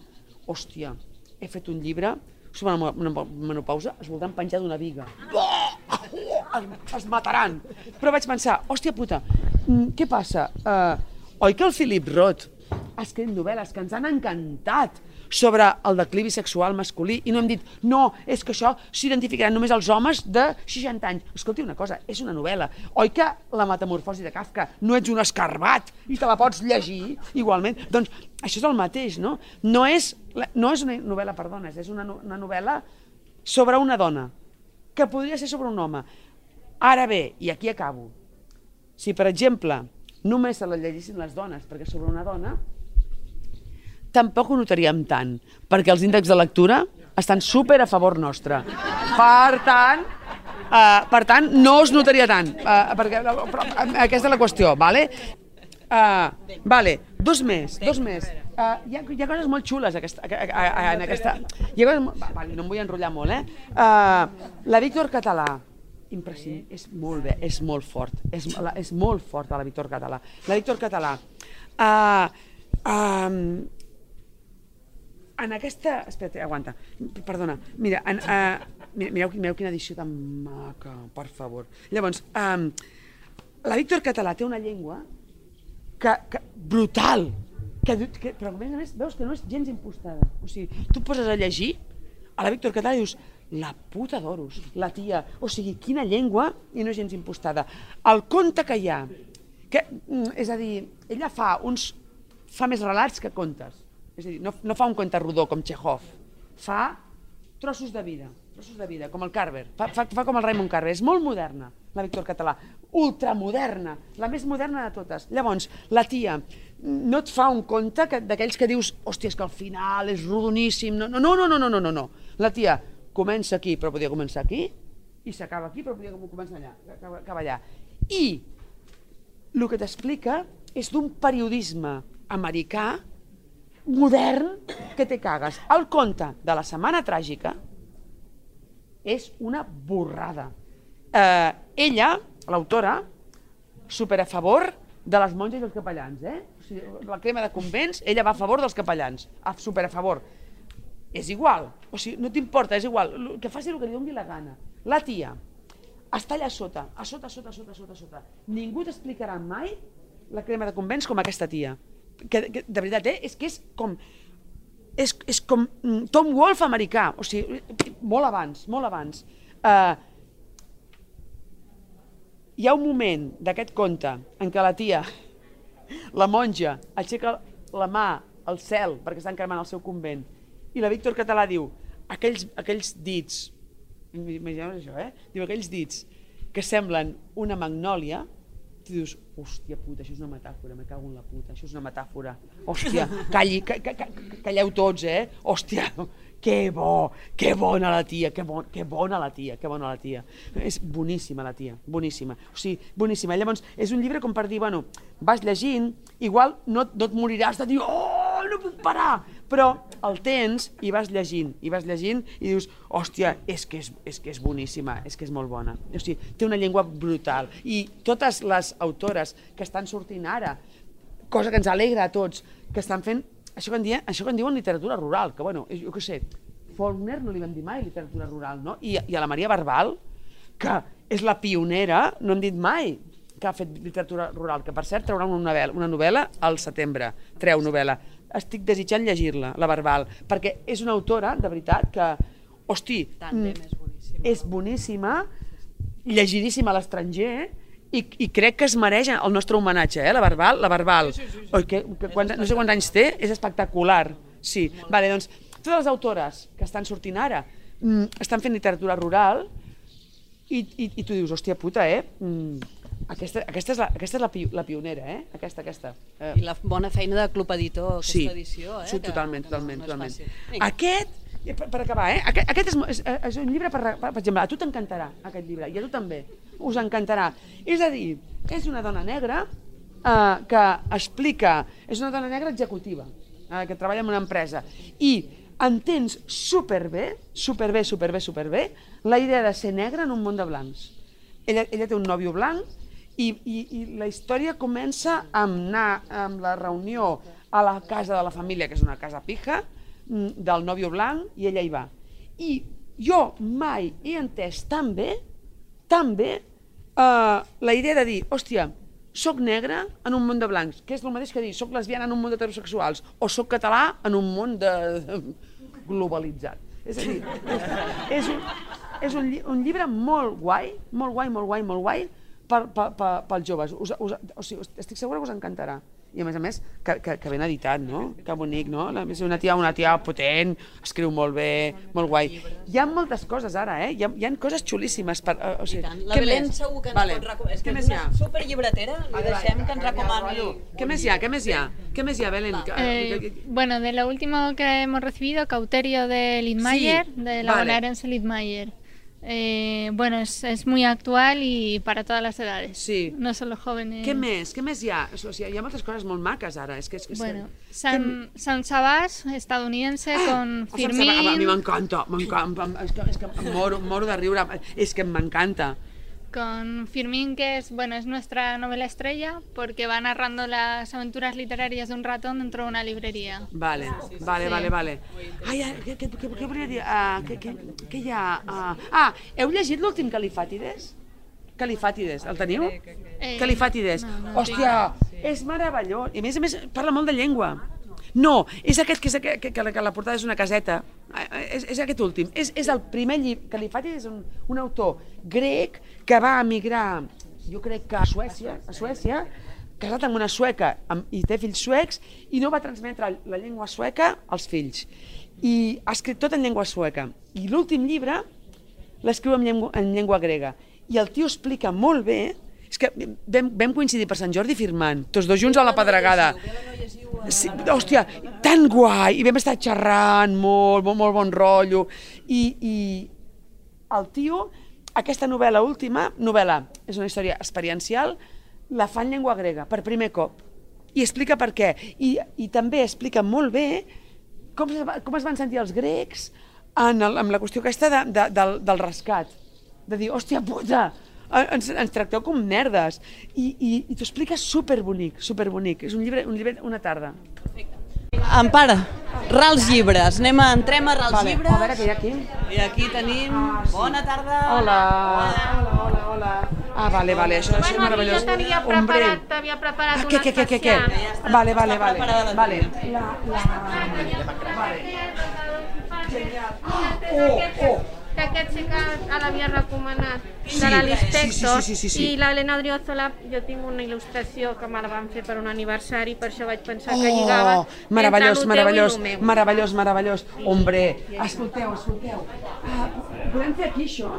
hòstia, he fet un llibre sobre una menopausa, es voldran penjar d'una viga. Es, es mataran. Però vaig pensar, hòstia puta, mm, què passa? Uh, oi que el Philip Roth ha escrit novel·les que ens han encantat sobre el declivi sexual masculí i no hem dit, no, és que això s'identificaran només els homes de 60 anys. Escolti una cosa, és una novel·la. Oi que la metamorfosi de Kafka no ets un escarbat i te la pots llegir igualment? Doncs això és el mateix, no? No és, no és una novel·la per dones, és una, una novel·la sobre una dona que podria ser sobre un home. Ara bé, i aquí acabo, si per exemple només se la llegissin les dones, perquè sobre una dona tampoc ho notaríem tant, perquè els índexs de lectura estan super a favor nostre. Per tant, uh, per tant no es notaria tant, uh, perquè però, uh, aquesta és la qüestió, vale? Uh, vale, dos més, dos més. Uh, hi, ha, hi ha coses molt xules aquesta, a, a, a, en aquesta... Hi ha coses, va, vale, no em vull enrotllar molt, eh? Uh, la Víctor Català, imprescindible, és molt bé, és molt fort, és, és molt forta la Víctor Català. La Víctor Català, uh, um, en aquesta... Espera, aguanta, perdona. Mira, en, uh, mireu, mireu quina edició tan maca, per favor. Llavors, um, la Víctor Català té una llengua que, que brutal, que, que, però a més a més veus que no és gens impostada. O sigui, tu poses a llegir a la Víctor Català i dius la puta d'oros, la tia, o sigui, quina llengua i no és gens impostada. El conte que hi ha, que, mm, és a dir, ella fa uns fa més relats que contes. És a dir, no, no fa un conte rodó com Chekhov, fa trossos de vida, trossos de vida, com el Carver, fa, fa, fa com el Raymond Carver, és molt moderna, la Víctor Català, ultramoderna, la més moderna de totes. Llavors, la tia no et fa un conte que- d'aquells que dius, hòstia, és que al final és rodoníssim, no, no, no, no, no, no, no, no. La tia comença aquí, però podia començar aquí, i s'acaba aquí, però podia començar allà, acaba, acaba allà. I el que t'explica és d'un periodisme americà modern que te cagues. El conte de la Setmana Tràgica és una borrada. Eh, ella, l'autora, super a favor de les monges i els capellans, eh? O sigui, la crema de convents, ella va a favor dels capellans, a, super a favor. És igual, o sigui, no t'importa, és igual, que faci el que li doni la gana. La tia està allà a sota, a sota, a sota, a sota, a sota, a sota. Ningú t'explicarà mai la crema de convents com aquesta tia. Que, que de veritat, eh? És que és com... És, és com mm, Tom Wolfe americà, o sigui, molt abans, molt abans. Uh, hi ha un moment d'aquest conte en què la tia, la monja, aixeca la mà al cel perquè estan cremant el seu convent i la Víctor Català diu aquells, aquells dits, imagineu això, eh? Diu aquells dits que semblen una magnòlia, tu dius, hòstia puta, això és una metàfora, me cago en la puta, això és una metàfora. Hòstia, calli, ca, ca, ca, calleu tots, eh? Hòstia, que bo, que bona la tia, que, bon, que bona la tia, que bona la tia. És boníssima la tia, boníssima. O sigui, boníssima. Llavors, és un llibre com per dir, bueno, vas llegint, igual no, no et moriràs de dir, oh, no puc parar, però el tens i vas llegint, i vas llegint i dius, hòstia, és que és, és, que és boníssima, és que és molt bona. O sigui, té una llengua brutal. I totes les autores que estan sortint ara, cosa que ens alegra a tots, que estan fent això que en diuen, això que en diuen literatura rural, que bueno, jo què sé, Faulkner no li vam dir mai literatura rural, no? I, i a la Maria Barbal, que és la pionera, no hem dit mai que ha fet literatura rural, que per cert traurà una novel·la, una novel·la al setembre, treu novel·la. Estic desitjant llegir-la, la Barbal, perquè és una autora, de veritat, que, hosti, Tàndem mm, és boníssima. és boníssima, llegidíssima a l'estranger, i, i crec que es mereix el nostre homenatge, eh, la Barbal. La Barbal, sí, sí, sí. Oi, que, que quant, no sé quants anys té, és espectacular. Sí, vale, doncs totes les autores que estan sortint ara mm, estan fent literatura rural i, i, i tu dius, hòstia puta, eh? Mm, aquesta, aquesta és, la, aquesta és la, pi, la pionera, eh? Aquesta, aquesta. Eh, I la bona feina de Club Editor, aquesta sí, edició, eh? Sí, que- totalment, que no- totalment, no totalment. Aquest, eh, per, per acabar, eh? Aquest, aquest és, és, és un llibre, per, per, per exemple, a tu t'encantarà aquest llibre, i a tu també, us encantarà. És a dir, és una dona negra eh, que explica, és una dona negra executiva, eh, que treballa en una empresa, i entens superbé, superbé, superbé, superbé, la idea de ser negra en un món de blancs. Ella, ella té un nòvio blanc i, i, i la història comença amb anar amb la reunió a la casa de la família, que és una casa pija, mm, del nòvio blanc, i ella hi va. I jo mai he entès tan bé, tan bé, uh, la idea de dir, hòstia, soc negra en un món de blancs, que és el mateix que dir, soc lesbiana en un món d'heterosexuals, o soc català en un món de... globalitzat. És a dir, és un, és un, un llibre molt guai, molt guai, molt guai, molt guai per, per, per, pels joves. Us, us, o sigui, estic segura que us encantarà. i a més a més que, que, que ben editat, no? Que bonic, no? La, és una tia, una tia potent, escriu molt bé, molt guai. Hi ha moltes coses ara, eh? Hi ha, hi ha coses xulíssimes. Per, uh, o sigui, La Belén segur que ens vale. pot recomanar. És que Què és més hi ha? una superllibretera, li deixem que ens recomani... Què més hi ha? Què més hi ha? Què més hi ha, Belén? Eh, bueno, de lo último que hemos recibido, Cauterio de Lidmayer, Sí, de la vale. bonaerense Lidmayer. Eh, bueno, es, es muy actual y para todas las edades. Sí. No solo jóvenes. Què més? Què més hi ha? O sigui, hi ha moltes coses molt maques ara. És que, és que Bueno, San, San Sabás, estadounidense, con El Sant Sabà- A mi m'encanta, m'encanta, és que, és que moro, moro de riure, és que m'encanta. Con Firmín, que es, bueno, es nuestra novela estrella, porque va narrando las aventuras literarias de un ratón dentro de una librería. Vale, vale, Sí. vale, vale. Ai, ai, què, què, què, què volia dir? Uh, què, què, què hi ha? Uh, ah, heu llegit l'últim Califàtides? Califàtides, el teniu? Eh, Califàtides. no, no Hòstia, és meravellós. I a més a més parla molt de llengua. No, és aquest que, és aquest, que, que, la- que la portada és una caseta. Eh, És, és aquest últim. És, és el primer llibre. Califàtides és un, un autor grec que va emigrar, jo crec que a Suècia, a Suècia, casat amb una sueca amb, i té fills suecs i no va transmetre la llengua sueca als fills. I ha escrit tot en llengua sueca. I l'últim llibre l'escriu en, llengua, en llengua grega. I el tio explica molt bé és que vam, vam coincidir per Sant Jordi firmant, tots dos junts a la pedregada. Sí, hòstia, tan guai! I vam estar xerrant molt, molt, molt bon rotllo. I, I el tio, aquesta novel·la última, novel·la, és una història experiencial, la fa en llengua grega, per primer cop. I explica per què. I, i també explica molt bé com, com es van sentir els grecs en, el, en la qüestió aquesta de, de, del, del rescat. De dir, hòstia puta, ens, ens tracteu com merdes. I, i, i t'ho explica superbonic, superbonic. És un llibre, un llibre una tarda. Empara, rals llibres. Anem a, entrem a rals Vale, llibres. a veure què hi ha aquí. I aquí tenim... Bona tarda. Hola. Hola, hola, hola. Ah, vale, vale, això, això és meravellós. Hombre. preparado, te había preparado Ah, què, què, què, què, què? Vale, vale, Està vale. preparada la Vale. tria. Oh, oh. Que aquest sí que l'havia recomanat, Sí, de l'Alice sí, sí, sí, sí, sí, sí. I l'Helena Driozola, jo tinc una il·lustració que me la van fer per un aniversari, per això vaig pensar que lligava Oh, meravellós, meravellós, meravellós, meravellós. Hombre, escolteu, escolteu. Ah, podem fer aquí això?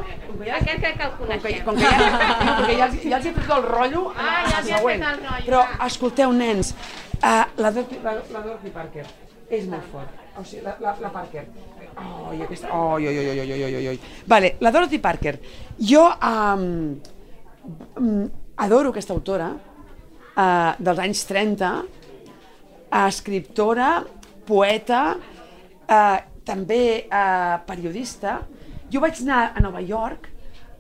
Ja, Aquest crec que el com que, coneixem. com que ja, no, perquè ja, ja els he fet el rotllo Ah, ja a la següent. fet el rotllo, Però va. escolteu, nens, uh, la, Dorothy, la, la Dorothy Parker és molt fort. O sigui, la, la, la Parker. Oh, i aquesta... Oi, oi, oi, oi, oi, oi, oi. Vale, la Dorothy Parker. Jo um, adoro aquesta autora uh, dels anys 30, uh, escriptora, poeta, uh, també uh, periodista. Jo vaig anar a Nova York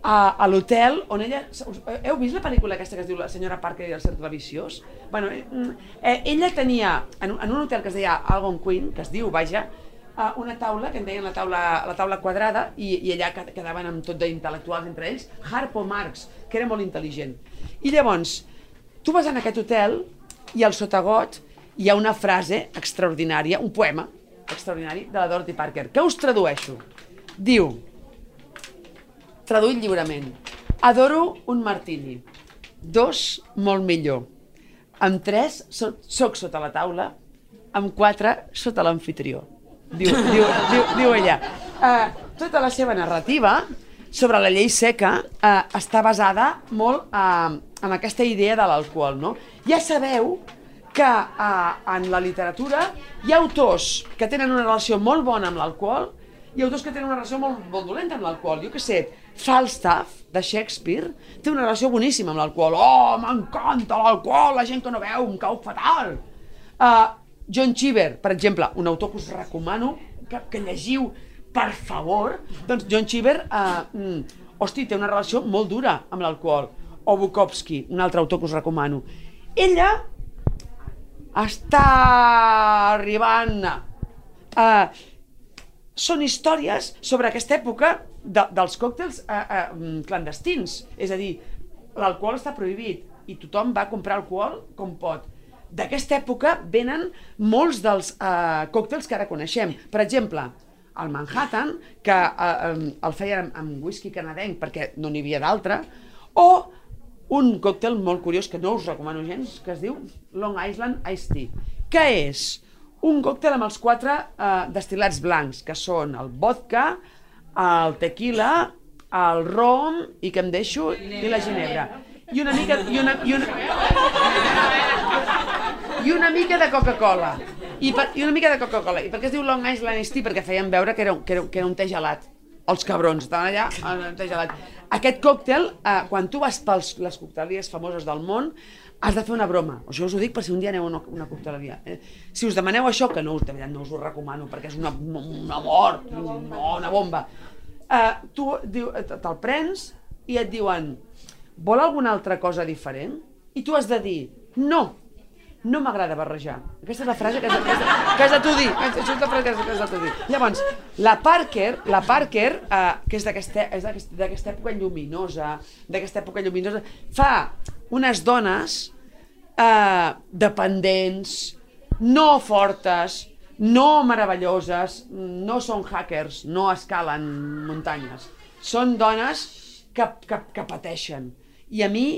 a, a l'hotel on ella... Heu vist la pel·lícula aquesta que es diu La senyora Parker i el cercle viciós? Bueno, mm, eh, ella tenia, en, en un hotel que es deia Algonquin, que es diu, vaja, una taula, que en deien la taula, la taula quadrada, i, i allà qued- quedaven amb tot d'intel·lectuals entre ells, Harpo Marx, que era molt intel·ligent. I llavors, tu vas en aquest hotel i al sotagot hi ha una frase extraordinària, un poema extraordinari de la Dorothy Parker, que us tradueixo. Diu, traduït lliurement, adoro un martini, dos, molt millor, amb tres, so, soc sota la taula, amb quatre, sota l'anfitrió. Diu, diu, diu, diu ella. Uh, tota la seva narrativa sobre la llei seca uh, està basada molt uh, en aquesta idea de l'alcohol. No? Ja sabeu que uh, en la literatura hi ha autors que tenen una relació molt bona amb l'alcohol i autors que tenen una relació molt, molt dolenta amb l'alcohol. Jo què sé, Falstaff, de Shakespeare, té una relació boníssima amb l'alcohol. Oh, m'encanta l'alcohol, la gent que no veu em cau fatal. Uh, John Cheever, per exemple, un autor que us recomano que, que llegiu, per favor, doncs John Cheever, uh, mm, hosti, té una relació molt dura amb l'alcohol. O Bukowski, un altre autor que us recomano. Ella està arribant a... Uh, són històries sobre aquesta època de, dels còctels eh, eh, clandestins. És a dir, l'alcohol està prohibit i tothom va comprar alcohol com pot. D'aquesta època venen molts dels eh, còctels que ara coneixem. Per exemple, el Manhattan, que eh, el feien amb, amb whisky canadenc perquè no n'hi havia d'altre, o un còctel molt curiós que no us recomano gens, que es diu Long Island Iced Tea, que és un còctel amb els quatre eh, destil·lats blancs, que són el vodka, el tequila, el rom i que em deixo i la ginebra. I una mica i una, i una, i una mica de Coca-Cola. I, per, I una mica de Coca-Cola. I per què es diu Long Island Iced Tea? Perquè feien veure que era, un- que era, que era un té gelat. Els cabrons, estaven allà, un té gelat. Aquest còctel, eh, quan tu vas per les cocteleries famoses del món, has de fer una broma. Això us ho dic per si un dia aneu a una, una cocteleria. Eh, si us demaneu això, que no us, de no us ho recomano, perquè és una, una mort, no, una bomba. Eh, tu diu, te'l prens i et diuen vol alguna altra cosa diferent? I tu has de dir, no, no m'agrada barrejar. Aquesta és la frase que has que has de, tu dir. Això és la frase que has, de tu dir. Llavors, la Parker, la Parker eh, que és d'aquesta és d'aquest- d'aquesta època lluminosa, d'aquesta època lluminosa, fa unes dones eh, dependents, no fortes, no meravelloses, no són hackers, no escalen muntanyes. Són dones que, que, que pateixen. I a mi,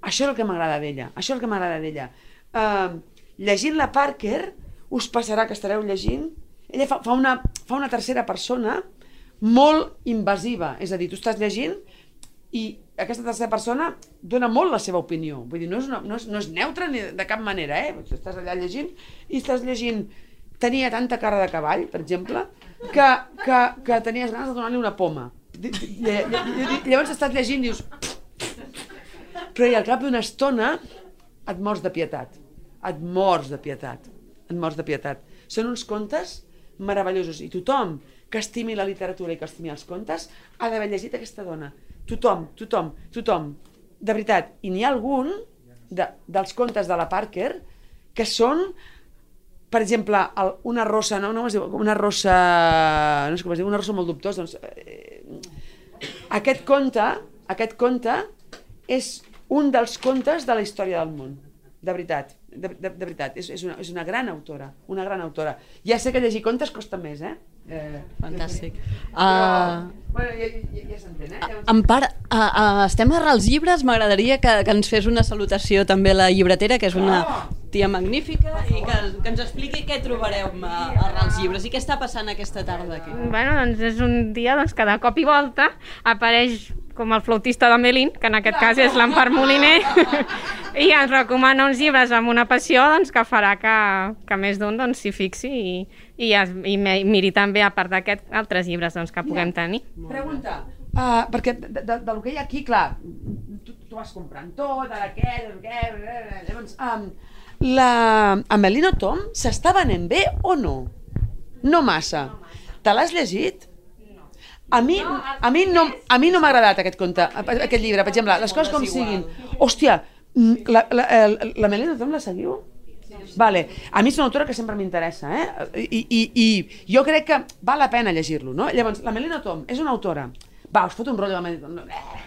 això és el que m'agrada d'ella. Això és el que m'agrada d'ella. Uh, llegint la Parker, us passarà que estareu llegint, ella fa, fa, una, fa una tercera persona molt invasiva. És a dir, tu estàs llegint i aquesta tercera persona dona molt la seva opinió. Vull dir, no és, una, no és, no és neutra ni de cap manera, eh? Estàs allà llegint i estàs llegint tenia tanta cara de cavall, per exemple, que, que, que tenies ganes de donar-li una poma. Llavors estàs llegint i dius... Però i al cap d'una estona et mors de pietat. Et mors de pietat. Et mors de pietat. Són uns contes meravellosos i tothom que estimi la literatura i que estimi els contes ha d'haver llegit aquesta dona. Tothom, tothom, tothom. De veritat. I n'hi ha algun de, dels contes de la Parker que són per exemple, el, una rossa, no, no es diu, una rossa, no sé com es diu, una rossa molt dubtosa, doncs, eh, aquest conte, aquest conte és un dels contes de la història del món, de veritat, de, de, de veritat, és, és, una, és una gran autora, una gran autora. Ja sé que llegir contes costa més, eh? eh Fantàstic. Uh, bueno, ja, ja, ja s'entén, eh? Llavors, en part, uh, uh, estem a als llibres, m'agradaria que, que ens fes una salutació també a la llibretera, que és una tia magnífica, i que, que ens expliqui què trobareu a, a als llibres i què està passant aquesta tarda aquí. Bueno, doncs és un dia doncs, que de cop i volta apareix com el flautista de Melín, que en aquest cas és l'Empar Moliner, i ens recomana uns llibres amb una passió doncs, que farà que, que més d'un doncs, s'hi fixi i, i, es, i miri també, a part d'aquest, altres llibres doncs, que puguem tenir. Pregunta, uh, perquè de, de, del que hi ha aquí, clar, tu, tu vas comprant tot, ara què, què, llavors, um, la Amelino Tom s'està venent bé o no? No massa. Te l'has llegit? A mi, a mi no, a mi no m'ha agradat aquest conte, aquest llibre, per exemple, les coses com siguin. Hòstia, mm, la, la, la, la Melina Tom la seguiu? Vale. A mi és una autora que sempre m'interessa, eh? I, i, I jo crec que val la pena llegir-lo, no? Llavors, la Melina Tom és una autora... Va, us foto un rotllo de la Melina Tom.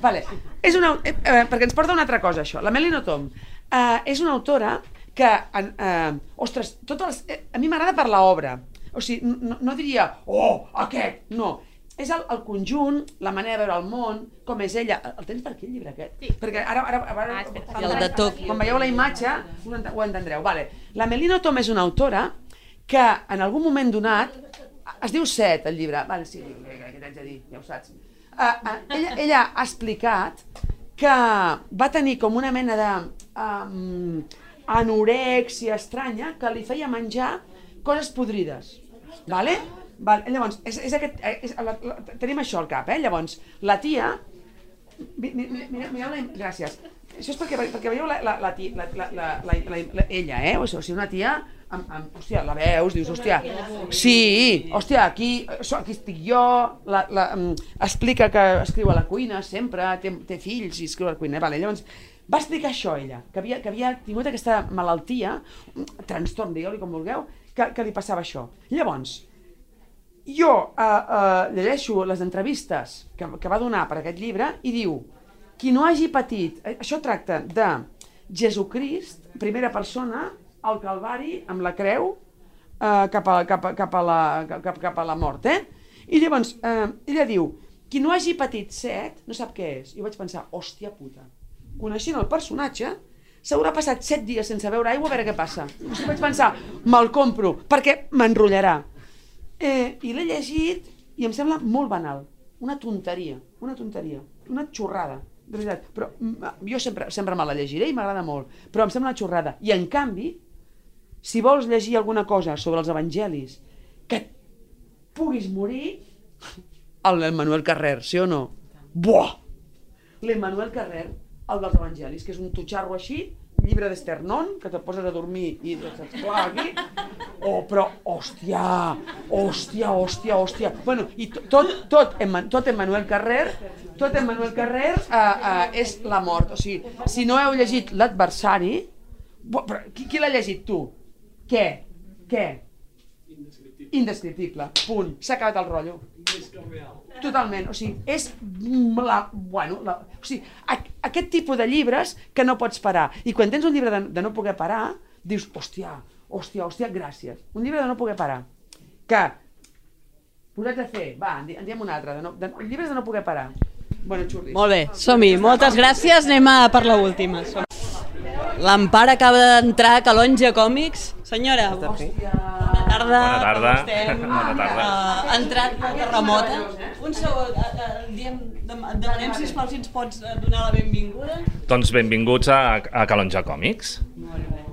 Vale. És una, eh, eh, perquè ens porta una altra cosa, això. La Melina Tom eh, és una autora que, eh, ostres, totes les, eh, a mi m'agrada per l'obra. O sigui, no, no diria, oh, aquest, no. És el, el conjunt, la manera de veure el món, com és ella. El, el tens per aquí, el llibre aquest? Sí. Perquè ara, ara, ara, Ah, espera. El de Tòquio. quan veieu la imatge ho, ent- ho entendreu. Vale. La Melina Tom és una autora que en algun moment donat, es diu Set, el llibre, vale, sí, què t'haig de dir, ja ho saps. Uh, uh, ella, ella ha explicat que va tenir com una mena de um, anorèxia estranya que li feia menjar coses podrides. Vale? Val, llavors, és, és aquest, eh, és, la, la, tenim això al cap, eh? Llavors, la tia, mi- mi- mi- mireu, mireu la, gràcies. Això és perquè, perquè veieu la, la, la, tia, la, la, la, la, la, la, ella, eh? O sigui, una tia amb, amb, hòstia, la veus, dius, hòstia, sí, hòstia, aquí, aquí estic jo, la, la, mm, explica que escriu a la cuina sempre, té, té fills i escriu a la cuina, vale, llavors va explicar això ella, que havia, que havia tingut aquesta malaltia, un trastorn, digueu-li com vulgueu, que, que li passava això. Llavors, jo uh, uh, llegeixo les entrevistes que, que va donar per aquest llibre i diu qui no hagi patit, eh, això tracta de Jesucrist, primera persona, al Calvari, amb la creu, eh, cap, a, cap, a, cap, a la, cap, cap a la mort, eh? I llavors, eh, ella diu, qui no hagi patit set no sap què és. I vaig pensar, hòstia puta, coneixent el personatge, s'haurà passat set dies sense beure aigua a veure què passa. I vaig pensar, me'l compro, perquè m'enrotllarà. Eh, I l'he llegit i em sembla molt banal. Una tonteria, una tonteria, una xorrada, de veritat. Però mm, jo sempre, sempre me la llegiré i m'agrada molt, però em sembla una xorrada. I en canvi, si vols llegir alguna cosa sobre els evangelis que puguis morir, el Manuel Carrer, sí o no? Buah! L'Emmanuel Carrer, el dels evangelis, que és un tutxarro així, llibre d'Esternon, que te poses a dormir i t'esclar aquí. Oh, però, hòstia, hòstia, hòstia, hòstia. Bueno, i to- tot, tot, Emma- tot Emmanuel Carrer, tot Emmanuel Carrer uh, uh, és la mort. O sigui, si no heu llegit l'adversari, qui, qui l'ha llegit, tu? Què? Què? Indescriptible. Punt. S'ha acabat el rotllo. Totalment, o sigui, és la, bueno, la, o sigui, aquest tipus de llibres que no pots parar. I quan tens un llibre de, de no poder parar, dius, hòstia, hòstia, hòstia, gràcies. Un llibre de no poder parar. Que, posats a fer, va, en di- en diem un altre, de no, de, llibres de no poder parar. Bueno, xurris. Molt bé, som-hi. Moltes gràcies. Anem a per l'última. Som- L'Empar acaba d'entrar a Calonja Còmics. Senyora, bona tarda. Bona tarda. Estem? Bona tarda. Uh, entrat per terremota. Un segon, uh, uh, diem, dem- demanem, sisplau, si ens pots donar la benvinguda. Doncs benvinguts a, a Calonja Còmics.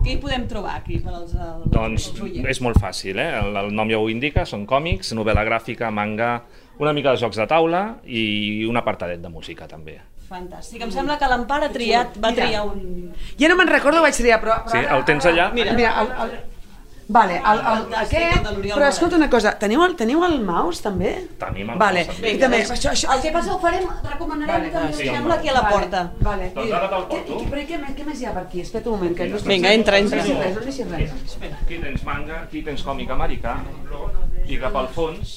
Què hi podem trobar aquí per als... als Doncs als és molt fàcil, eh? El, el nom ja ho indica, són còmics, novel·la gràfica, manga, una mica de jocs de taula i un apartadet de música també. Fantàstic. Em sembla que l'Empar ha triat, va triar un... Ja no me'n recordo, vaig triar, però... però Sí, ara- el tens allà? Mira, mira el, el, Vale, el, el, aquest, però escolta una cosa, teniu el, teniu el mouse també? Tenim el Vale, mouse, i també. doncs, això, això, El que passa ho farem, recomanarem Vale, també, sí, sembla, aquí a la Vale, porta. Vale, Doncs ara te'l Què, porto. i, però què, més- què més hi ha per aquí? Espera un moment, que no es Vinga, entra, entra. No deixis res, no deixis res. Aquí tens manga, aquí tens còmic americà i cap al fons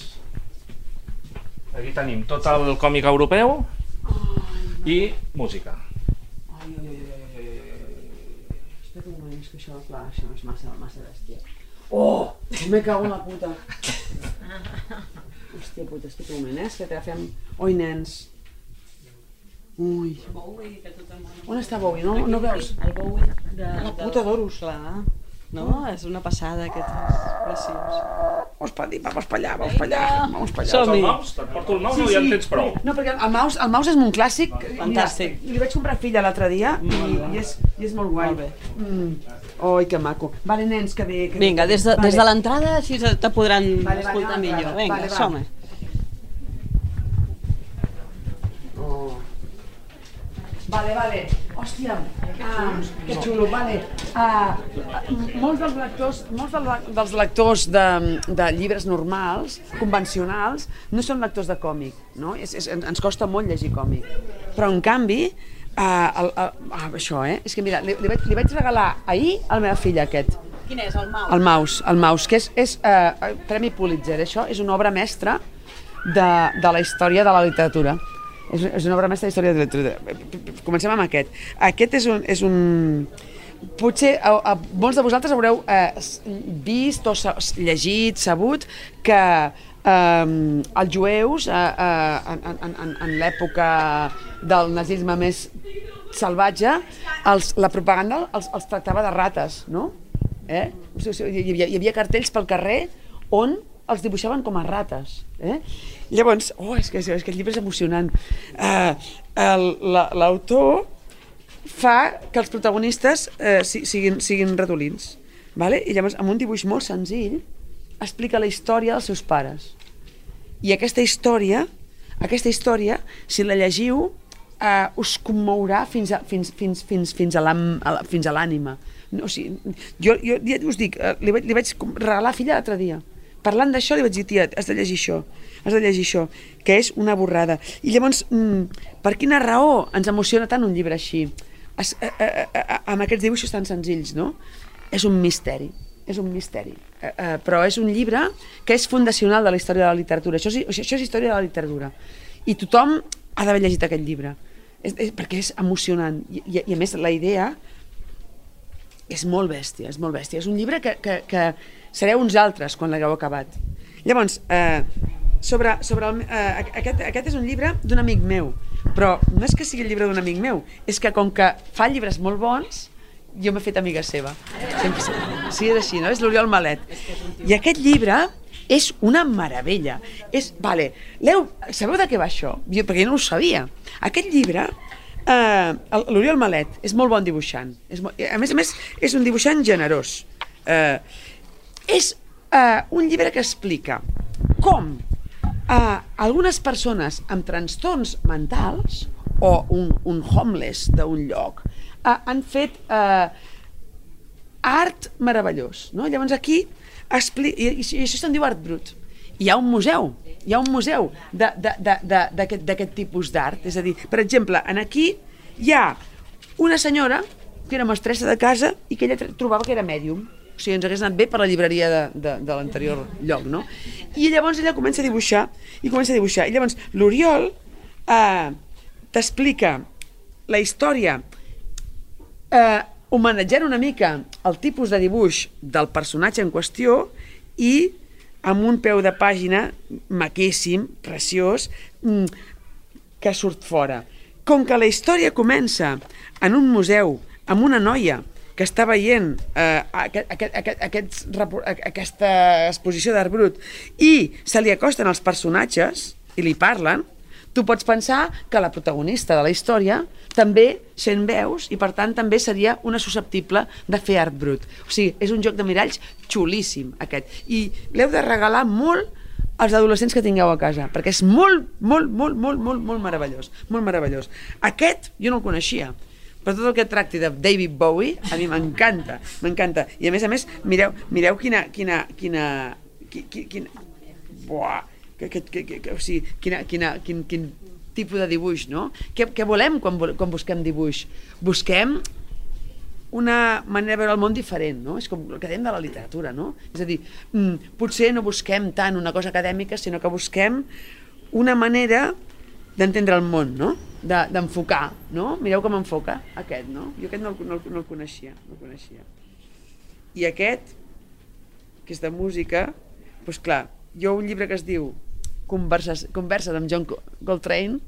aquí tenim tot el còmic europeu i música. Ai, ai, ai, ai, ai, ai, ai. Espera un moment, és que això, clar, això és massa, massa bèstia. Oh, me cago en la puta. Hòstia puta, espera un moment, eh? És que agafem... Oi, nens. Ui. On està Bowie? No, no veus? El Bowie de... La puta d'oros. Clar. No? És una passada, aquest és preciós. Vamos pa dir, vamos pa allà, vamos pa allà, vamos pa allà. Som-hi. El mouse? Te'n porto el mouse o ja en tens prou? No, perquè el mouse, el mouse és un clàssic. Fantàstic. Mira, li vaig comprar filla l'altre dia i, i, és, i és molt guai. Molt bé. Mm. Oi, que maco. Vale, nens, que bé. Que Vinga, des de, vale. des de l'entrada així te podran Vale, vale, escoltar va, millor. Vinga, vale, va. som-hi. Oh. Vale, vale. Hòstia, ah, que xulo, vale. Ah, molts dels lectors, molts del- dels lectors de, de llibres normals, convencionals, no són lectors de còmic, no? És, és, ens costa molt llegir còmic. Però, en canvi, ah, el, el, ah, això, eh? És que mira, li, li, vaig, li vaig regalar ahir a la meva filla aquest, Quin és, el mouse? el mouse, el mouse, que és, és eh, Premi Pulitzer. Això és una obra mestra de, de la història de la literatura. És, és una obra mestra de la història de la literatura. Comencem amb aquest. Aquest és un... És un potser a, a, molts de vosaltres haureu eh, vist o sa, llegit, sabut que eh, els jueus eh, eh, en, en, en, en l'època del nazisme més salvatge, els, la propaganda els, els tractava de rates, no? Eh? Hi, havia, hi havia cartells pel carrer on els dibuixaven com a rates. Eh? Llavors, oh, és que, és que aquest llibre és emocionant. Uh, L'autor fa que els protagonistes eh, si- siguin, siguin ratolins. Vale? I llavors, amb un dibuix molt senzill, explica la història dels seus pares. I aquesta història, aquesta història, si la llegiu, eh, us commourà fins a, fins, fins, fins, fins a a fins a l'ànima. No, o sigui, jo, jo ja us dic, eh, li, vaig, li vaig regalar a filla l'altre dia. Parlant d'això li vaig dir, tia, has de llegir això, has de llegir això, que és una borrada. I llavors, mm, per quina raó ens emociona tant un llibre així? Es, eh, eh, eh, amb aquests dibuixos tan senzills, no? És un misteri, és un misteri. Eh, eh, però és un llibre que és fundacional de la història de la literatura. Això és, això és història de la literatura. I tothom ha d'haver llegit aquest llibre. És, és, perquè és emocionant. I, i, I a més, la idea és molt bèstia, és molt bèstia. És un llibre que, que, que sereu uns altres quan l'hagueu acabat. Llavors, eh, sobre, sobre el, eh, aquest, aquest és un llibre d'un amic meu, però no és que sigui el llibre d'un amic meu, és que com que fa llibres molt bons, jo m'he fet amiga seva. Sempre, sí, és així, no? És l'Oriol Malet. I aquest llibre és una meravella. És, vale, Leu, sabeu de què va això? Jo, perquè jo no ho sabia. Aquest llibre, eh, l'Oriol Malet, és molt bon dibuixant. És molt, a més a més, és un dibuixant generós. Eh, és eh, un llibre que explica com eh, algunes persones amb trastorns mentals o un, un homeless d'un lloc han fet eh, art meravellós. No? Llavors aquí expli... I, i, i això se'n diu art brut. Hi ha un museu, hi ha un museu d'aquest tipus d'art. És a dir, per exemple, en aquí hi ha una senyora que era mestressa de casa i que ella tr- trobava que era mèdium. O sigui, ens hagués anat bé per la llibreria de, de, de l'anterior lloc, no? I llavors ella comença a dibuixar, i comença a dibuixar. I llavors l'Oriol eh, t'explica la història eh, homenatjant una mica el tipus de dibuix del personatge en qüestió i amb un peu de pàgina maquíssim, preciós, mm, que surt fora. Com que la història comença en un museu amb una noia que està veient eh, aquest, aquest, aquest, aquesta exposició d'art brut i se li acosten els personatges i li parlen, tu pots pensar que la protagonista de la història també sent veus i per tant també seria una susceptible de fer art brut. O sigui, és un joc de miralls xulíssim aquest i l'heu de regalar molt als adolescents que tingueu a casa, perquè és molt, molt, molt, molt, molt, molt meravellós, molt meravellós. Aquest jo no el coneixia, però tot el que tracti de David Bowie a mi m'encanta, m'encanta. I a més a més, mireu, mireu quina, quina, quina, quina, quina, buah, que, que, que, que, o sigui, quina, quina, quin, quin tipus de dibuix, no? Què, què volem quan, quan busquem dibuix? Busquem una manera de veure el món diferent, no? És com el que dèiem de la literatura, no? És a dir, mm, potser no busquem tant una cosa acadèmica, sinó que busquem una manera d'entendre el món, no? De- D'enfocar, no? Mireu com enfoca aquest, no? Jo aquest no el, no el, no el coneixia, no el coneixia. I aquest, que és de música, doncs clar, jo un llibre que es diu Converses, Converses amb John Co- Coltrane,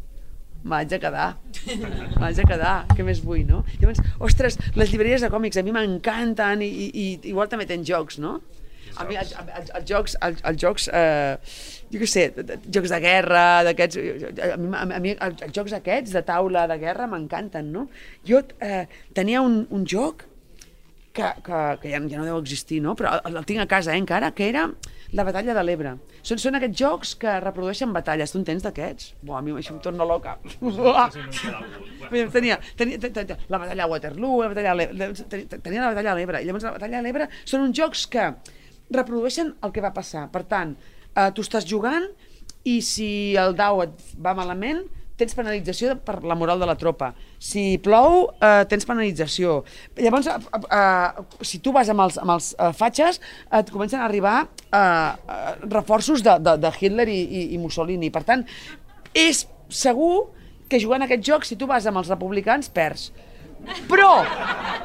m'haig de quedar, m'haig de quedar, què més vull, no? Llavors, ostres, les llibreries de còmics a mi m'encanten i, i, i igual també tenen jocs, no? A mi els, els, els jocs, els, els jocs eh, jo què sé, jocs de guerra, d'aquests, a mi, a mi els, els jocs aquests de taula de guerra m'encanten, no? Jo eh, tenia un, un joc que, que, que ja, ja no deu existir, no? però el, el tinc a casa eh, encara, que era la batalla de l'Ebre. Són, són aquests jocs que reprodueixen batalles. Tu en tens d'aquests? Buah, a mi això em torna loca. tenia, tenia, tenia, la batalla de Waterloo, la batalla de tenia, tenia la batalla de l'Ebre. I llavors la batalla de l'Ebre són uns jocs que reprodueixen el que va passar. Per tant, eh, tu estàs jugant i si el dau et va malament, tens penalització per la moral de la tropa. Si plou, eh, tens penalització. Llavors, eh, eh, si tu vas amb els, amb els eh, fatxes, et comencen a arribar eh, eh, reforços de, de, de Hitler i, i, i Mussolini. Per tant, és segur que jugant a aquest joc, si tu vas amb els republicans, perds. Però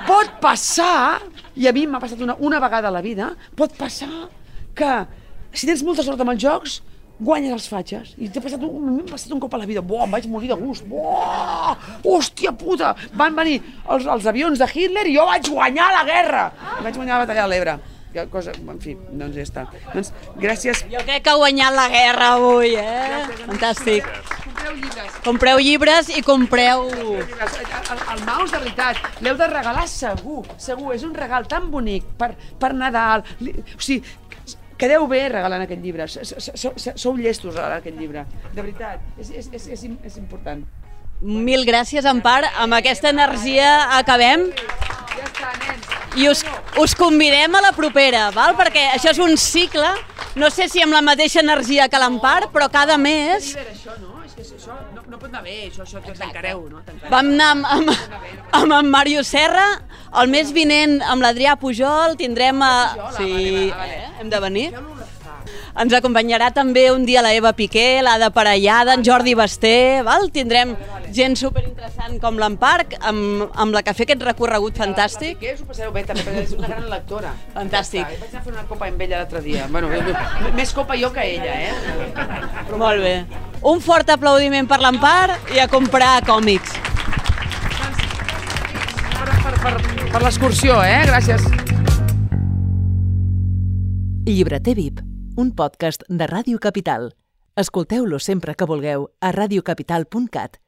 pot passar, i a mi m'ha passat una, una vegada a la vida, pot passar que si tens molta sort amb els jocs, guanyes els fatxes. I t'ha passat un, m'ha passat un cop a la vida. Buah, em vaig morir de gust. Buah, hòstia puta. Van venir els, els avions de Hitler i jo vaig guanyar la guerra. I vaig guanyar la batalla de l'Ebre. Cosa, en fi, doncs ja està. Doncs gràcies. Jo crec que ha guanyat la guerra avui, eh? Fantàstic. Compreu llibres. Compreu llibres i compreu... El, el, el mouse, de veritat, l'heu de regalar segur, segur. És un regal tan bonic per, per Nadal. O sigui, quedeu bé regalant aquest llibre. Sou llestos regalant aquest llibre. De veritat, és, és, és, és important. Mil gràcies, Empar. Amb aquesta energia acabem. I us, us convidem a la propera, val? perquè això és un cicle, no sé si amb la mateixa energia que l'Empar, però cada mes això, no? És que això no, no pot anar bé, això, això tancareu, no? Tancareu. vam anar amb, amb, amb en Mario Serra, el mes vinent amb l'Adrià Pujol tindrem a... Ah, Sí, hem de venir. Ens acompanyarà també un dia la Eva Piqué, l'Ada Parellada, en Jordi Basté, val? tindrem gent superinteressant com l'Emparc, amb, amb la que ha fet aquest recorregut fantàstic. Què us ho passeu bé també, perquè és una gran lectora. Fantàstic. Vaig anar a fer una copa amb ella l'altre dia. Bueno, més copa jo que ella, eh? Molt bé. Un fort aplaudiment per l'Empart i a comprar còmics. Per, per, per l'excursió, eh? Gràcies. Llibreter VIP, un podcast de Ràdio Capital. Escolteu-lo sempre que vulgueu a radiocapital.cat